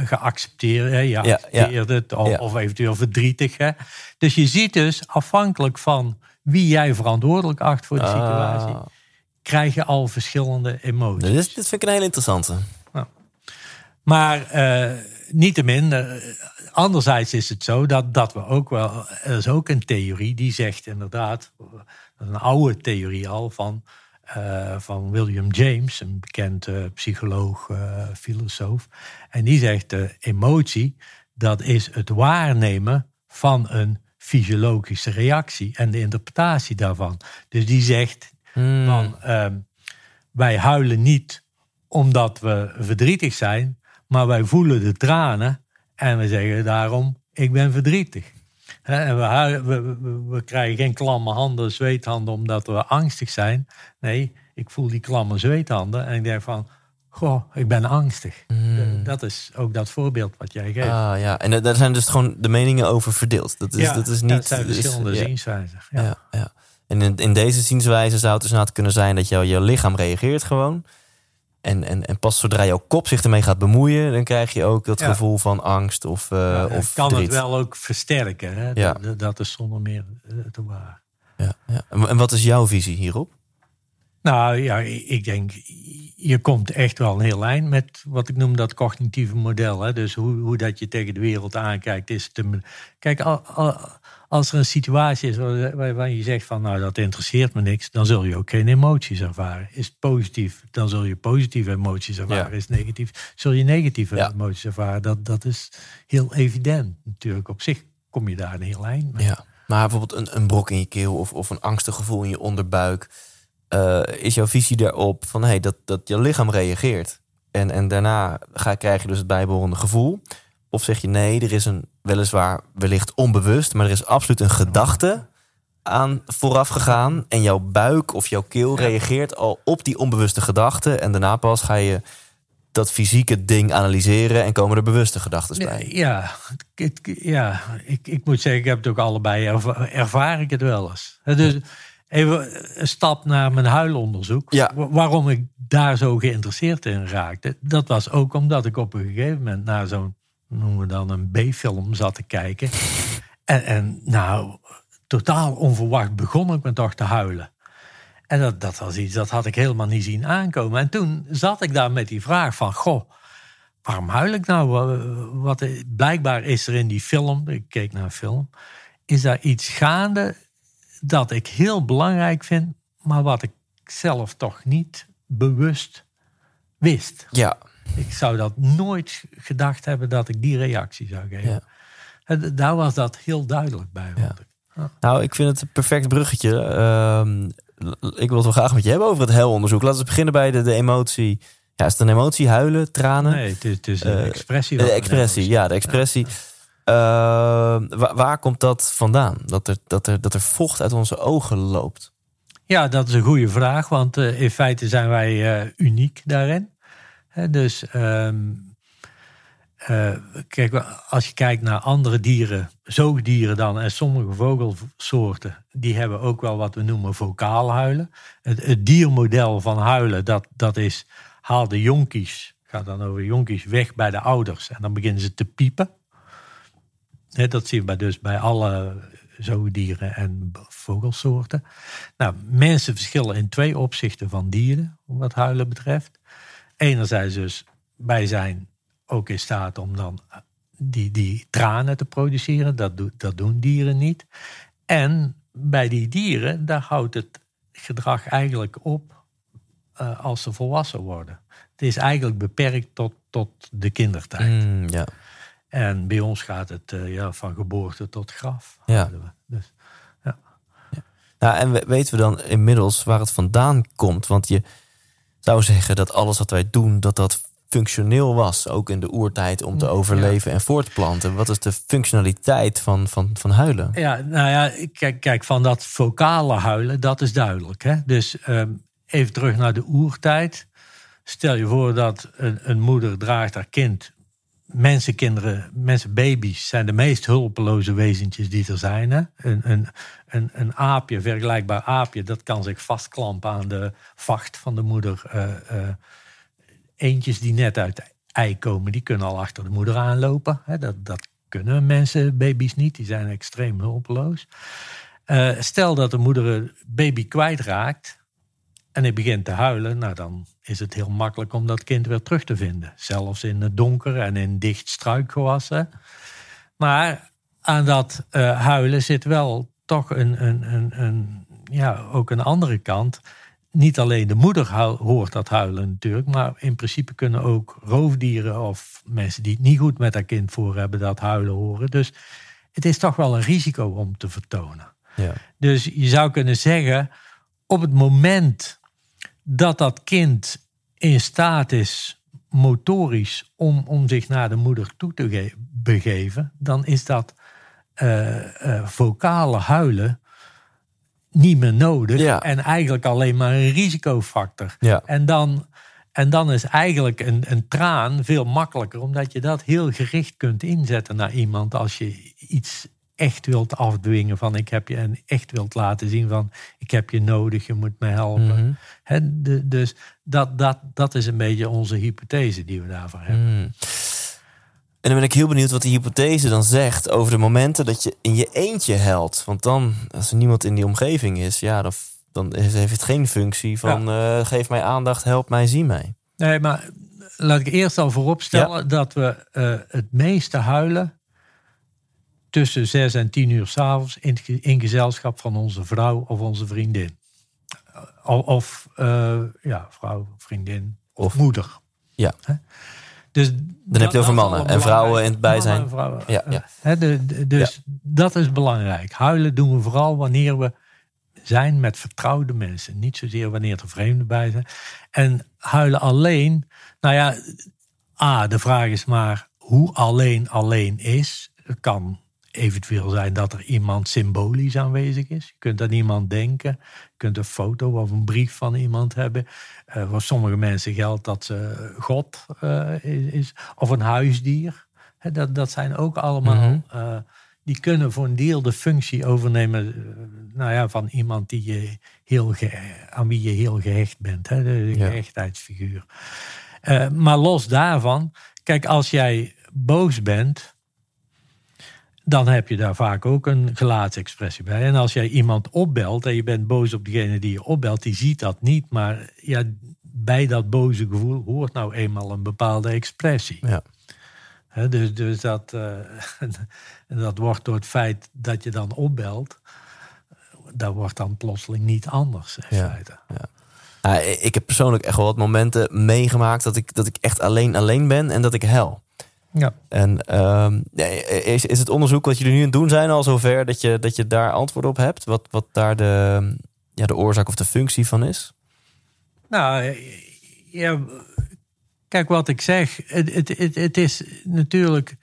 Speaker 1: geaccepteerd. Hè? Je
Speaker 3: Ja, ja.
Speaker 1: accepteert het. Of, eventueel verdrietig. Hè? Dus je ziet dus, afhankelijk van wie jij verantwoordelijk acht voor de situatie,
Speaker 3: Ah,
Speaker 1: krijg je al verschillende emoties.
Speaker 3: dit, is- dit vind ik een hele interessante.
Speaker 1: Maar eh niettemin, eh, anderzijds is het zo dat, dat we ook wel... Er is ook een theorie die zegt inderdaad... dat een oude theorie al van, eh, van William James... een bekend eh, psycholoog, eh, filosoof. En die zegt de emotie, dat is het waarnemen van een fysiologische reactie... en de interpretatie daarvan. Dus die zegt
Speaker 3: Hmm.
Speaker 1: van ehm, wij huilen niet omdat we verdrietig zijn, maar wij voelen de tranen en we zeggen daarom ik ben verdrietig. En we, we, we, krijgen geen klamme handen, zweethanden omdat we angstig zijn. Nee, ik voel die klamme zweethanden en ik denk van, goh, ik ben angstig. Dat is ook dat voorbeeld wat jij geeft.
Speaker 3: Ah, ja. En daar zijn dus gewoon de meningen over verdeeld. Dat is,
Speaker 1: ja,
Speaker 3: dat is niet.
Speaker 1: zijn
Speaker 3: dat is-
Speaker 1: verschillende zienswijzen. Ja.
Speaker 3: Ja, ja. En in, in deze zienswijze zou het dus inderdaad kunnen zijn dat jouw je lichaam reageert gewoon. En, en, en pas zodra jouw kop zich ermee gaat bemoeien, dan krijg je ook dat
Speaker 1: Ja.
Speaker 3: gevoel van angst of, eh
Speaker 1: Ja,
Speaker 3: of
Speaker 1: kan
Speaker 3: verdriet.
Speaker 1: het wel ook versterken. Hè?
Speaker 3: Ja.
Speaker 1: Dat, dat is zonder meer eh, te waar.
Speaker 3: Ja, ja. En en wat is jouw visie hierop?
Speaker 1: Nou ja, ik denk, je komt echt wel een heel eind met wat ik noem dat cognitieve model. Hè? Dus hoe, hoe dat je tegen de wereld aankijkt. Is te, kijk, al- al- als er een situatie is waar- waarvan je zegt van nou dat interesseert me niks, dan zul je ook geen emoties ervaren. Is het positief, dan zul je positieve emoties ervaren.
Speaker 3: Ja.
Speaker 1: Is het negatief, zul je negatieve
Speaker 3: Ja.
Speaker 1: emoties ervaren. Dat, dat is heel evident natuurlijk. Op zich kom je daar een heel eind mee.
Speaker 3: Ja. Maar bijvoorbeeld een, een brok in je keel of, of een angstig gevoel in je onderbuik. Eh, is jouw visie daarop van hey, dat, dat je lichaam reageert? En, en daarna ga, krijg je dus het bijbehorende gevoel. Of zeg je nee, er is een weliswaar wellicht onbewust, maar er is absoluut een gedachte aan vooraf gegaan. En jouw buik of jouw keel reageert al op die onbewuste gedachte. En daarna pas ga je dat fysieke ding analyseren en komen er bewuste gedachten bij.
Speaker 1: Ja, het- ja ik, ik moet zeggen, ik heb het ook allebei erva- ervaar ik het wel eens. Dus even een stap naar mijn huilonderzoek.
Speaker 3: Ja.
Speaker 1: Wa- Waarom ik daar zo geïnteresseerd in raakte, dat was ook omdat ik op een gegeven moment naar zo'n, noemen we dan een B-film zat te kijken. En, en nou, totaal onverwacht begon ik me toch te huilen. En dat, dat was iets, dat had ik helemaal niet zien aankomen. En toen zat ik daar met die vraag van, goh, waarom huil ik nou? Wa- Wat, blijkbaar is er in die film, ik keek naar een film, is daar iets gaande dat ik heel belangrijk vind, maar wat ik zelf toch niet bewust wist.
Speaker 3: Ja,
Speaker 1: Ik zou dat nooit gedacht hebben dat ik die reactie zou geven.
Speaker 3: Ja.
Speaker 1: En Daar was dat heel duidelijk bij.
Speaker 3: Ja. Nou, ik vind het een perfect bruggetje. Ehm, ik wil het wel graag met je hebben over het helonderzoek. Laten we beginnen bij de, de emotie. Ja, is het een emotie? Huilen, tranen?
Speaker 1: Nee, het is, het is een
Speaker 3: Eh,
Speaker 1: expressie.
Speaker 3: de expressie, ja, de expressie. Ehm, wa- waar komt dat vandaan? Dat er, dat, er, dat er vocht uit onze ogen loopt.
Speaker 1: Ja, dat is een goede vraag, want eh, in feite zijn wij eh, uniek daarin. Dus ehm, eh, kijk, als je kijkt naar andere dieren, zoogdieren dan en sommige vogelsoorten, die hebben ook wel wat we noemen vocaal huilen. Het, diermodel van huilen, dat, dat is haal de jonkies, gaat dan over jonkies, weg bij de ouders en dan beginnen ze te piepen. Dat zien we dus bij alle zoogdieren en vogelsoorten. Nou, mensen verschillen in twee opzichten van dieren, wat huilen betreft. Enerzijds dus, wij zijn ook in staat om dan eh, die, die tranen te produceren. Dat, doet, dat doen dieren niet. En bij die dieren, daar houdt het gedrag eigenlijk op eh, als ze volwassen worden. Het is eigenlijk beperkt tot, tot de kindertijd.
Speaker 3: Mm, ja.
Speaker 1: En bij ons gaat het eh, ja, van geboorte tot graf.
Speaker 3: Ja.
Speaker 1: we. Dus,
Speaker 3: Nou, en we- weten we dan inmiddels waar het vandaan komt? Want je zou zeggen dat alles wat wij doen, dat dat functioneel was. Ook in de oertijd om te
Speaker 1: Ja.
Speaker 3: overleven en voort te planten. Wat is de functionaliteit van, van, van huilen?
Speaker 1: Ja, nou ja, kijk, kijk, van dat vocale huilen, dat is duidelijk. Hè? Dus ehm, even terug naar de oertijd. Stel je voor dat een, een moeder draagt haar kind. Mensenkinderen, mensenbaby's zijn de meest hulpeloze wezentjes die er zijn. Een, een, een, een aapje, vergelijkbaar aapje, dat kan zich vastklampen aan de vacht van de moeder. eh, eh, eentjes die net uit de ei komen, die kunnen al achter de moeder aanlopen. Hè, dat, dat kunnen mensen, baby's niet, die zijn extreem hulpeloos. Eh, stel dat de moeder een baby kwijtraakt en hij begint te huilen, nou dan is het heel makkelijk om dat kind weer terug te vinden. Zelfs in het donker en in dicht struikgewassen. Maar aan dat uh, huilen zit wel toch een, een, een, een, ja, ook een andere kant. Niet alleen de moeder hoort dat huilen natuurlijk, maar in principe kunnen ook roofdieren of mensen die het niet goed met haar kind voor hebben dat huilen horen. Dus het is toch wel een risico om te vertonen.
Speaker 3: Ja.
Speaker 1: Dus je zou kunnen zeggen, op het moment dat dat kind in staat is, motorisch, om, om zich naar de moeder toe te begeven, dan is dat uh, vocale huilen niet meer nodig. En eigenlijk alleen maar een risicofactor.
Speaker 3: Ja.
Speaker 1: En, dan, en dan is eigenlijk een, een traan veel makkelijker, omdat je dat heel gericht kunt inzetten naar iemand als je iets echt wilt afdwingen van ik heb je en echt wilt laten zien van ik heb je nodig, je moet me helpen. Mm dus dat, dat, dat is een beetje onze hypothese die we daarvan hebben.
Speaker 3: Mhm. En dan ben ik heel benieuwd wat die hypothese dan zegt over de momenten dat je in je eentje helpt. Want dan, als er niemand in die omgeving is, ja, dan, dan heeft het geen functie van eh, geef mij aandacht, help mij, zie mij.
Speaker 1: Nee, maar laat ik eerst al vooropstellen dat we uh, het meeste huilen tussen zes en tien uur s'avonds in, in gezelschap van onze vrouw of onze vriendin. Of uh, ja, vrouw, vriendin of moeder.
Speaker 3: Ja.
Speaker 1: Dus
Speaker 3: dan heb je over mannen en vrouwen in het bijzijn.
Speaker 1: Ja, ja. de, dus dat is belangrijk. Huilen doen we vooral wanneer we zijn met vertrouwde mensen. Niet zozeer wanneer er vreemden bij zijn. En huilen alleen. Nou ja, A, de vraag is maar hoe alleen alleen is. Het kan eventueel zijn dat er iemand symbolisch aanwezig is. Je kunt aan iemand denken. Je kunt een foto of een brief van iemand hebben. Uh, voor sommige mensen geldt dat ze God uh, is, Of een huisdier. dat, dat zijn ook allemaal... Mm -hmm. uh, die kunnen voor een deel de functie overnemen nou ja, van iemand die je heel aan wie je heel gehecht bent. Hè, de gehechtheidsfiguur. maar los daarvan, kijk, als jij boos bent dan heb je daar vaak ook een gelaatsexpressie bij. En als jij iemand opbelt en je bent boos op degene die je opbelt, die ziet dat niet. Maar ja, bij dat boze gevoel hoort nou eenmaal een bepaalde expressie.
Speaker 3: Ja.
Speaker 1: dus, dus dat, uh, dat wordt door het feit dat je dan opbelt, dat wordt dan plotseling niet anders in
Speaker 3: ja.
Speaker 1: feite.
Speaker 3: Ja. Nou, ik heb persoonlijk echt wel wat momenten meegemaakt dat ik, dat ik echt alleen alleen ben en dat ik hel.
Speaker 1: Ja.
Speaker 3: En um, is, is het onderzoek wat jullie nu aan het doen zijn al zover dat je, dat je daar antwoord op hebt? Wat, wat daar de, ja, de oorzaak of de functie van is?
Speaker 1: Nou, ja, kijk wat ik zeg. Het, het, het, het is natuurlijk,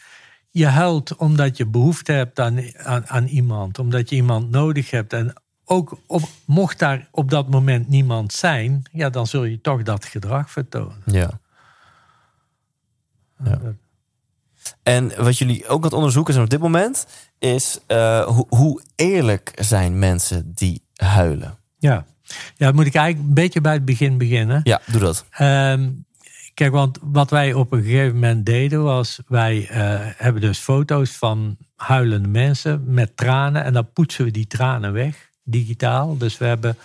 Speaker 1: je huilt omdat je behoefte hebt aan, aan, aan iemand. Omdat je iemand nodig hebt. En ook op, mocht daar op dat moment niemand zijn, ja, dan zul je toch dat gedrag vertonen.
Speaker 3: Ja. ja. En wat jullie ook aan het onderzoeken zijn op dit moment, is uh, hoe, hoe eerlijk zijn mensen die huilen?
Speaker 1: Ja. ja, moet ik eigenlijk een beetje bij het begin beginnen.
Speaker 3: Ja, doe dat.
Speaker 1: Um, kijk, want wat wij op een gegeven moment deden was, wij uh, hebben dus foto's van huilende mensen met tranen en dan poetsen we die tranen weg, digitaal. Dus we hebben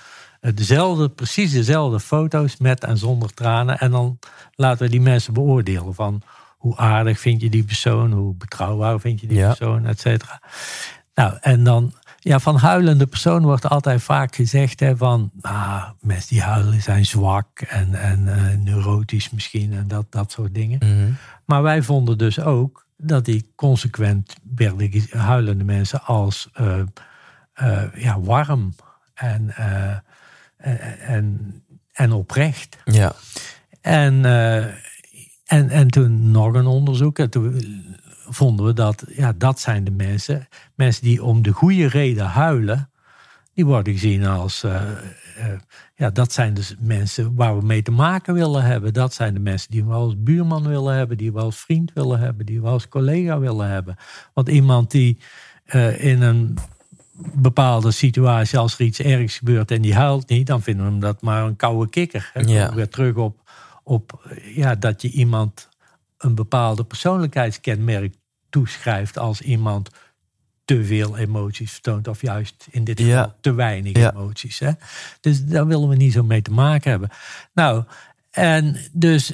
Speaker 1: dezelfde, precies dezelfde foto's met en zonder tranen en dan laten we die mensen beoordelen van hoe aardig vind je die persoon, hoe betrouwbaar vind je die
Speaker 3: ja.
Speaker 1: persoon, et cetera. Nou, en dan, ja, van huilende persoon wordt altijd vaak gezegd hè, van, ah, mensen die huilen zijn zwak en, en uh, neurotisch misschien en dat, dat soort dingen.
Speaker 3: Mm -hmm.
Speaker 1: Maar wij vonden dus ook dat die consequent werden huilende mensen als uh, uh, ja, warm en, en, en oprecht.
Speaker 3: Ja.
Speaker 1: En en, en toen nog een onderzoek. En toen vonden we dat, ja, dat zijn de mensen. Mensen die om de goede reden huilen. Die worden gezien als, uh, uh, ja, dat zijn dus mensen waar we mee te maken willen hebben. Dat zijn de mensen die we als buurman willen hebben. Die we als vriend willen hebben. Die we als collega willen hebben. Want iemand die uh, in een bepaalde situatie, als er iets ergs gebeurt en die huilt niet. Dan vinden we hem dat maar een koude kikker. En
Speaker 3: ja.
Speaker 1: weer terug op op ja, dat je iemand een bepaalde persoonlijkheidskenmerk toeschrijft als iemand te veel emoties vertoont, of juist in dit geval
Speaker 3: Ja.
Speaker 1: te weinig
Speaker 3: Ja.
Speaker 1: emoties. Hè? Dus daar willen we niet zo mee te maken hebben. Nou, en dus,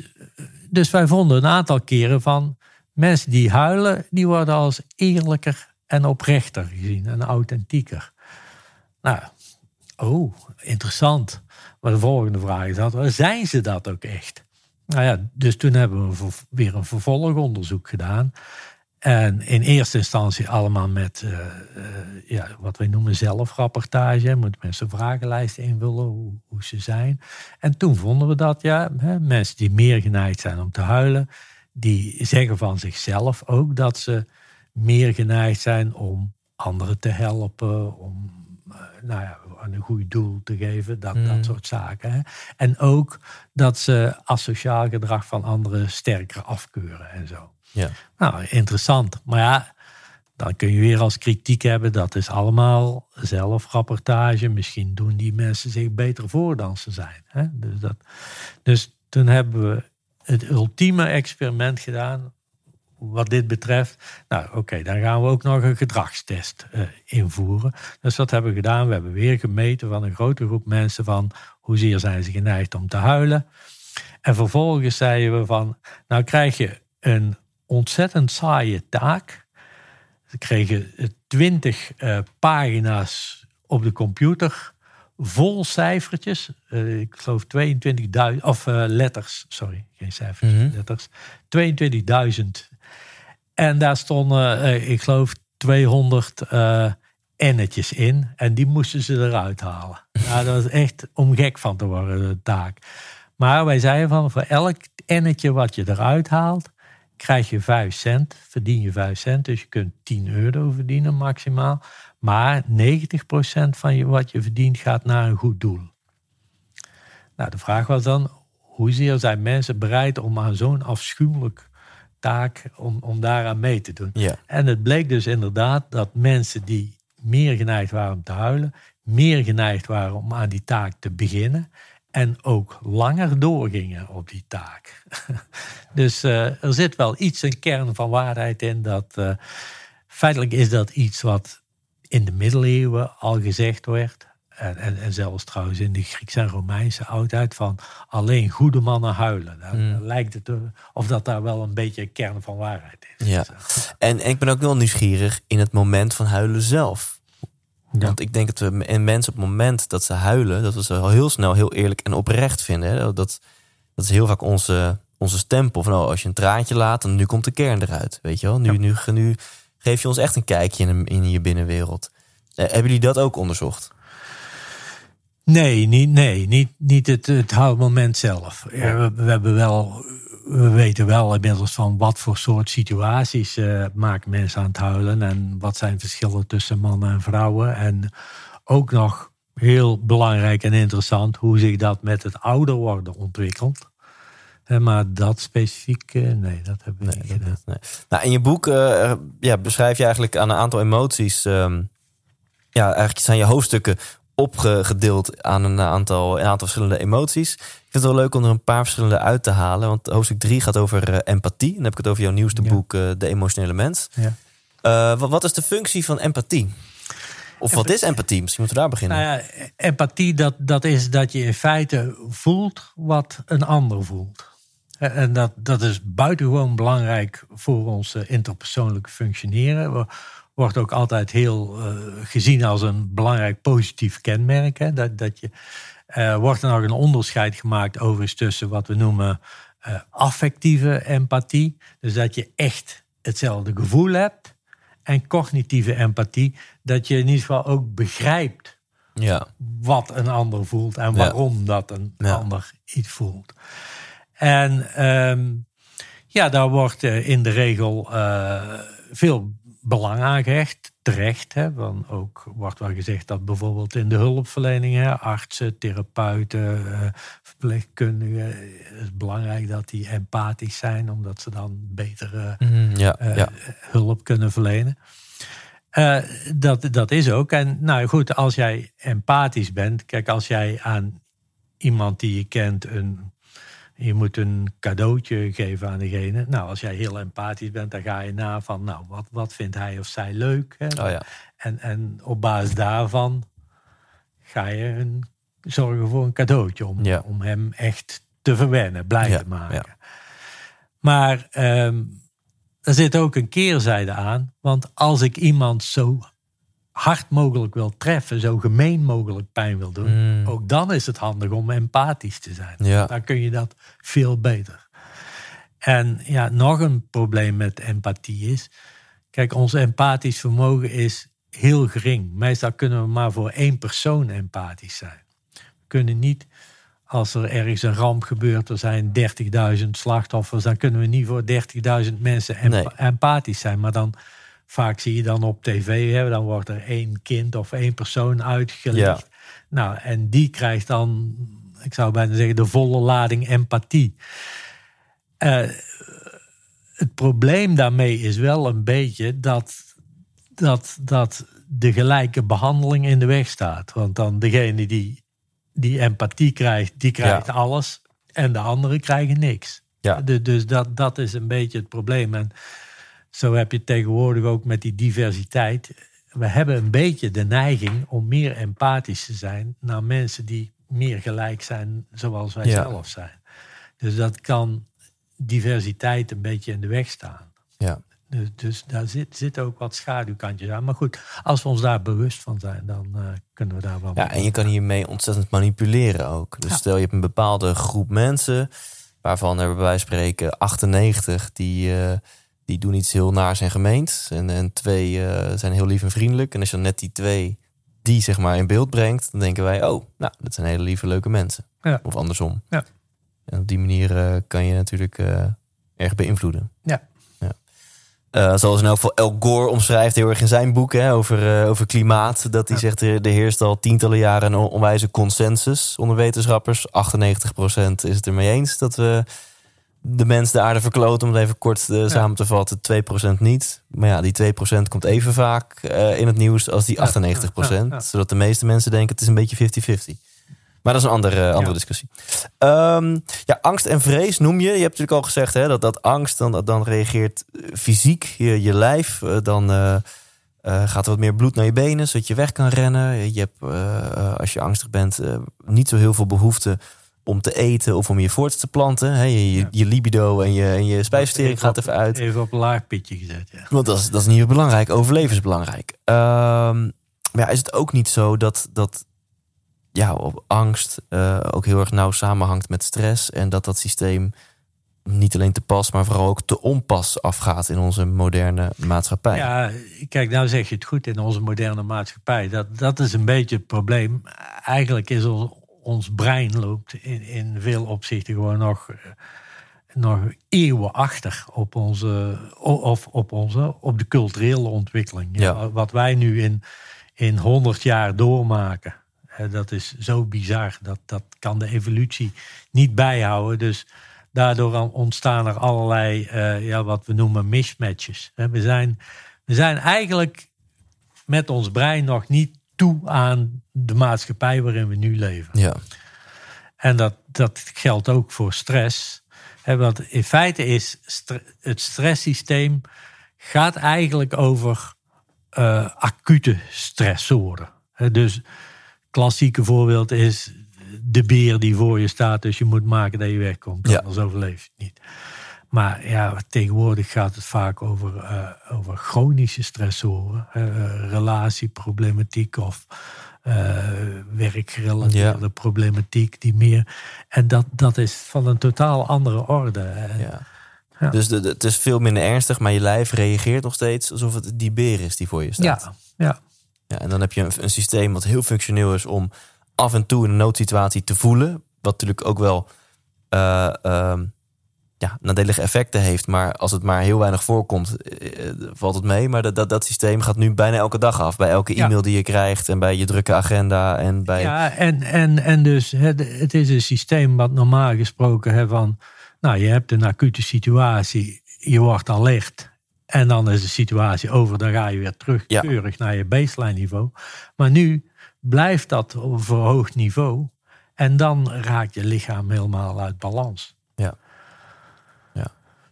Speaker 1: dus wij vonden een aantal keren van mensen die huilen, die worden als eerlijker en oprechter gezien en authentieker. Nou, oh, interessant. Maar de volgende vraag is dat, zijn ze dat ook echt? Nou ja, dus toen hebben we weer een vervolgonderzoek gedaan. En in eerste instantie allemaal met eh, eh, ja, wat wij noemen zelfrapportage. Moeten mensen vragenlijsten invullen hoe, hoe ze zijn. En toen vonden we dat ja, hè, mensen die meer geneigd zijn om te huilen, die zeggen van zichzelf ook dat ze meer geneigd zijn om anderen te helpen, om nou ja, aan een goed doel te geven, dat,
Speaker 3: Mm.
Speaker 1: dat soort zaken. Hè. En ook dat ze asociaal gedrag van anderen sterker afkeuren en zo.
Speaker 3: Ja.
Speaker 1: Nou, interessant. Maar ja, dan kun je weer als kritiek hebben, dat is allemaal zelfrapportage. Misschien doen die mensen zich beter voor dan ze zijn. Hè? Dus, dat, dus toen hebben we het ultieme experiment gedaan wat dit betreft. Nou, oké, dan gaan we ook nog een gedragstest eh, invoeren. Dus wat hebben we gedaan? We hebben weer gemeten van een grote groep mensen van hoezeer zijn ze geneigd om te huilen. En vervolgens zeiden we van, nou krijg je een ontzettend saaie taak. Ze kregen twintig eh, pagina's op de computer, vol cijfertjes. Eh, ik geloof 22.000, of letters, sorry, geen cijfers,
Speaker 3: Mhm.
Speaker 1: letters. 22.000. En daar stonden, eh, ik geloof, 200 eh ennetjes in. En die moesten ze eruit halen. Ja, dat was echt om gek van te worden, de taak. Maar wij zeiden van, voor elk ennetje wat je eruit haalt, krijg je 5 cent, verdien je 5 cent. Dus je kunt 10 euro verdienen maximaal. Maar 90% van je, wat je verdient gaat naar een goed doel. Nou, de vraag was dan, hoezeer zijn mensen bereid om aan zo'n afschuwelijk taak, om, om daaraan mee te doen?
Speaker 3: Ja.
Speaker 1: En het bleek dus inderdaad dat mensen die meer geneigd waren om te huilen, meer geneigd waren om aan die taak te beginnen en ook langer doorgingen op die taak. dus eh, er zit wel iets, een kern van waarheid in dat eh, feitelijk is dat iets wat in de middeleeuwen al gezegd werd. En, en, en zelfs trouwens in de Griekse en Romeinse oudheid van alleen goede mannen huilen. Daar
Speaker 3: Hmm.
Speaker 1: lijkt het of dat daar wel een beetje een kern van waarheid is.
Speaker 3: Ja. En, en ik ben ook wel nieuwsgierig in het moment van huilen zelf.
Speaker 1: Ja.
Speaker 3: Want ik denk dat we en mensen op het moment dat ze huilen, dat we ze al heel snel heel eerlijk en oprecht vinden. Hè? Dat, dat is heel vaak onze, onze stempel van oh, als je een traantje laat, dan nu komt de kern eruit. Weet je wel? Nu, nu, nu geef je ons echt een kijkje in, in je binnenwereld. Eh, hebben jullie dat ook onderzocht?
Speaker 1: Nee, niet, nee, niet, niet het, het houdmoment zelf. Ja, we, we hebben wel, we weten wel inmiddels van wat voor soort situaties maken mensen aan het huilen. En wat zijn verschillen tussen mannen en vrouwen. En ook nog heel belangrijk en interessant hoe zich dat met het ouder worden ontwikkelt. Maar dat specifiek, eh, nee, dat hebben we niet gedaan.
Speaker 3: Nee. Nou, in je boek eh, ja, beschrijf je eigenlijk aan een aantal emoties. ehm, ja, eigenlijk zijn je hoofdstukken opgedeeld aan een aantal, een aantal verschillende emoties. Ik vind het wel leuk om er een paar verschillende uit te halen. Want hoofdstuk 3 gaat over eh, empathie. En dan heb ik het over jouw nieuwste
Speaker 1: Ja.
Speaker 3: boek, eh, De Emotionele Mens.
Speaker 1: Ja.
Speaker 3: Eh, wat, wat is de functie van empathie? Of wat is empathie? Misschien moeten we daar beginnen.
Speaker 1: Nou ja, empathie, dat, dat is dat je in feite voelt wat een ander voelt. En dat, dat is buitengewoon belangrijk voor ons interpersoonlijke functioneren. Wo- Wordt ook altijd heel eh, gezien als een belangrijk positief kenmerk. Hè? Dat, dat je, eh, wordt er nog een onderscheid gemaakt overigens tussen wat we noemen eh, affectieve empathie. Dus dat je echt hetzelfde gevoel hebt. En cognitieve empathie, dat je in ieder geval ook begrijpt
Speaker 3: ja.
Speaker 1: wat een ander voelt en waarom dat een
Speaker 3: Ja.
Speaker 1: ander iets voelt. En ehm, ja, daar wordt in de regel veel belang aan gehecht, terecht. Hè, want ook wordt wel gezegd dat bijvoorbeeld in de hulpverlening, hè, artsen, therapeuten, eh, verpleegkundigen, eh, het is belangrijk dat die empathisch zijn, omdat ze dan beter eh,
Speaker 3: Mhm, ja,
Speaker 1: eh,
Speaker 3: ja.
Speaker 1: hulp kunnen verlenen. Eh, dat, dat is ook. En nou goed, als jij empathisch bent, kijk, als jij aan iemand die je kent een, Je moet een cadeautje geven aan degene. Nou, als jij heel empathisch bent, dan ga je na van, nou, wat, wat vindt hij of zij leuk? Hè?
Speaker 3: Oh ja.
Speaker 1: En, en op basis daarvan ga je een, zorgen voor een cadeautje om,
Speaker 3: Ja.
Speaker 1: om hem echt te verwennen, blij
Speaker 3: Ja,
Speaker 1: te maken.
Speaker 3: ja.
Speaker 1: Maar ehm, er zit ook een keerzijde aan. Want als ik iemand zo hard mogelijk wil treffen, zo gemeen mogelijk pijn wil doen,
Speaker 3: Mm.
Speaker 1: ook dan is het handig om empathisch te zijn.
Speaker 3: Ja.
Speaker 1: Dan kun je dat veel beter. En ja, nog een probleem met empathie is. Kijk, ons empathisch vermogen is heel gering. Meestal kunnen we maar voor één persoon empathisch zijn. We kunnen niet, als er ergens een ramp gebeurt, er zijn 30.000 slachtoffers, dan kunnen we niet voor 30.000 mensen
Speaker 3: Nee.
Speaker 1: empathisch zijn. Maar dan vaak zie je dan op tv, hè, dan wordt er één kind of één persoon uitgelicht. Nou, en die krijgt dan, ik zou bijna zeggen, de volle lading empathie. Eh, het probleem daarmee is wel een beetje dat, dat, dat de gelijke behandeling in de weg staat. Want dan degene die, die empathie krijgt, die krijgt
Speaker 3: Ja.
Speaker 1: alles. En de anderen krijgen niks.
Speaker 3: Ja.
Speaker 1: De- dus dat, dat is een beetje het probleem. En zo heb je tegenwoordig ook met die diversiteit. We hebben een beetje de neiging om meer empathisch te zijn naar mensen die meer gelijk zijn zoals wij
Speaker 3: Ja.
Speaker 1: zelf zijn. Dus dat kan diversiteit een beetje in de weg staan.
Speaker 3: Ja.
Speaker 1: Dus, dus daar zit, zit ook wat schaduwkantjes aan. Maar goed, als we ons daar bewust van zijn, dan eh, kunnen we daar wel
Speaker 3: Ja, en je kan hiermee ontzettend manipuleren ook. Dus
Speaker 1: Ja.
Speaker 3: stel je hebt een bepaalde groep mensen, waarvan er bij wijze van spreken 98 die, eh, die doen iets heel naars en gemeend. En, en twee eh, zijn heel lief en vriendelijk. En als je dan net die twee die zeg maar in beeld brengt, dan denken wij, oh, nou, dat zijn hele lieve, leuke mensen.
Speaker 1: Ja.
Speaker 3: Of andersom.
Speaker 1: Ja.
Speaker 3: En op die manier eh, kan je natuurlijk eh, erg beïnvloeden.
Speaker 1: Ja.
Speaker 3: Zoals in elk geval El Gore omschrijft heel erg in zijn boek hè, over, over klimaat. Dat hij
Speaker 1: Ja.
Speaker 3: zegt, er, er heerst al tientallen jaren een on- onwijze consensus onder wetenschappers. 98% is het ermee eens dat we de mens de aarde verkloten. Om het even kort eh, samen te vatten, 2% niet. Maar ja, die 2% komt even vaak eh, in het nieuws als die
Speaker 1: Ja,
Speaker 3: 98%.
Speaker 1: ja, ja, ja.
Speaker 3: Zodat de meeste mensen denken het is een beetje 50-50. Maar dat is een andere, andere
Speaker 1: Ja.
Speaker 3: discussie. Ehm, ja, angst en vrees noem je. Je hebt natuurlijk al gezegd hè, dat, dat angst dan, dan reageert eh, fysiek, je, je lijf. eh, Dan eh, eh, gaat er wat meer bloed naar je benen, zodat je weg kan rennen. Je hebt, eh, eh, als je angstig bent, eh, niet zo heel veel behoefte om te eten of om je voort te planten. Hè, je, je, libido en je, en je spijsvertering gaat even uit.
Speaker 1: Even op een laag pitje gezet, ja.
Speaker 3: Want dat is, dat is niet belangrijk. Overleven is belangrijk. Ehm, maar ja, is het ook niet zo dat, dat ja, op angst eh, ook heel erg nauw samenhangt met stress. En dat dat systeem niet alleen te pas, maar vooral ook te onpas afgaat in onze moderne maatschappij.
Speaker 1: Ja, kijk, nou zeg je het goed in onze moderne maatschappij. Dat, dat is een beetje het probleem. Eigenlijk is ons, brein loopt in, in veel opzichten gewoon nog, eh, nog eeuwen achter op onze, of op onze, op de culturele ontwikkeling.
Speaker 3: Ja.
Speaker 1: Wat wij nu in, in 100 jaar doormaken. Dat is zo bizar. Dat, dat kan de evolutie niet bijhouden. Dus daardoor ontstaan er allerlei, eh, ja, wat we noemen mismatches. Hè, We zijn, we zijn eigenlijk met ons brein nog niet toe aan de maatschappij waarin we nu leven.
Speaker 3: Ja,
Speaker 1: En dat, dat geldt ook voor stress. Hè, want in feite is het stresssysteem gaat eigenlijk over eh, acute stressoren. Hè, dus klassieke voorbeeld is de beer die voor je staat, dus je moet maken dat je wegkomt,
Speaker 3: Ja.
Speaker 1: anders overleef je het niet. Maar ja, tegenwoordig gaat het vaak over, eh, over chronische stressoren, eh, relatieproblematiek of eh, werkgerelateerde
Speaker 3: Ja.
Speaker 1: problematiek die meer. En dat, dat is van een totaal andere orde.
Speaker 3: Ja.
Speaker 1: Ja.
Speaker 3: Dus de, de- het is veel minder ernstig, maar je lijf reageert nog steeds alsof het die beer is die voor je staat.
Speaker 1: ja, ja.
Speaker 3: Ja, en dan heb je een, een systeem wat heel functioneel is om af en toe in een noodsituatie te voelen. Wat natuurlijk ook wel eh, ehm, ja, nadelige effecten heeft. Maar als het maar heel weinig voorkomt, eh, eh, valt het mee. Maar dat, dat, dat systeem gaat nu bijna elke dag af. Bij elke
Speaker 1: Ja.
Speaker 3: e-mail die je krijgt en bij je drukke agenda. En bij,
Speaker 1: Ja, en, en, en dus het, het is een systeem wat normaal gesproken hè, van, nou je hebt een acute situatie, je wordt alert en dan is de situatie over, dan ga je weer terug
Speaker 3: Ja.
Speaker 1: keurig naar je baseline niveau. Maar nu blijft dat op een verhoogd niveau en dan raakt je lichaam helemaal uit balans.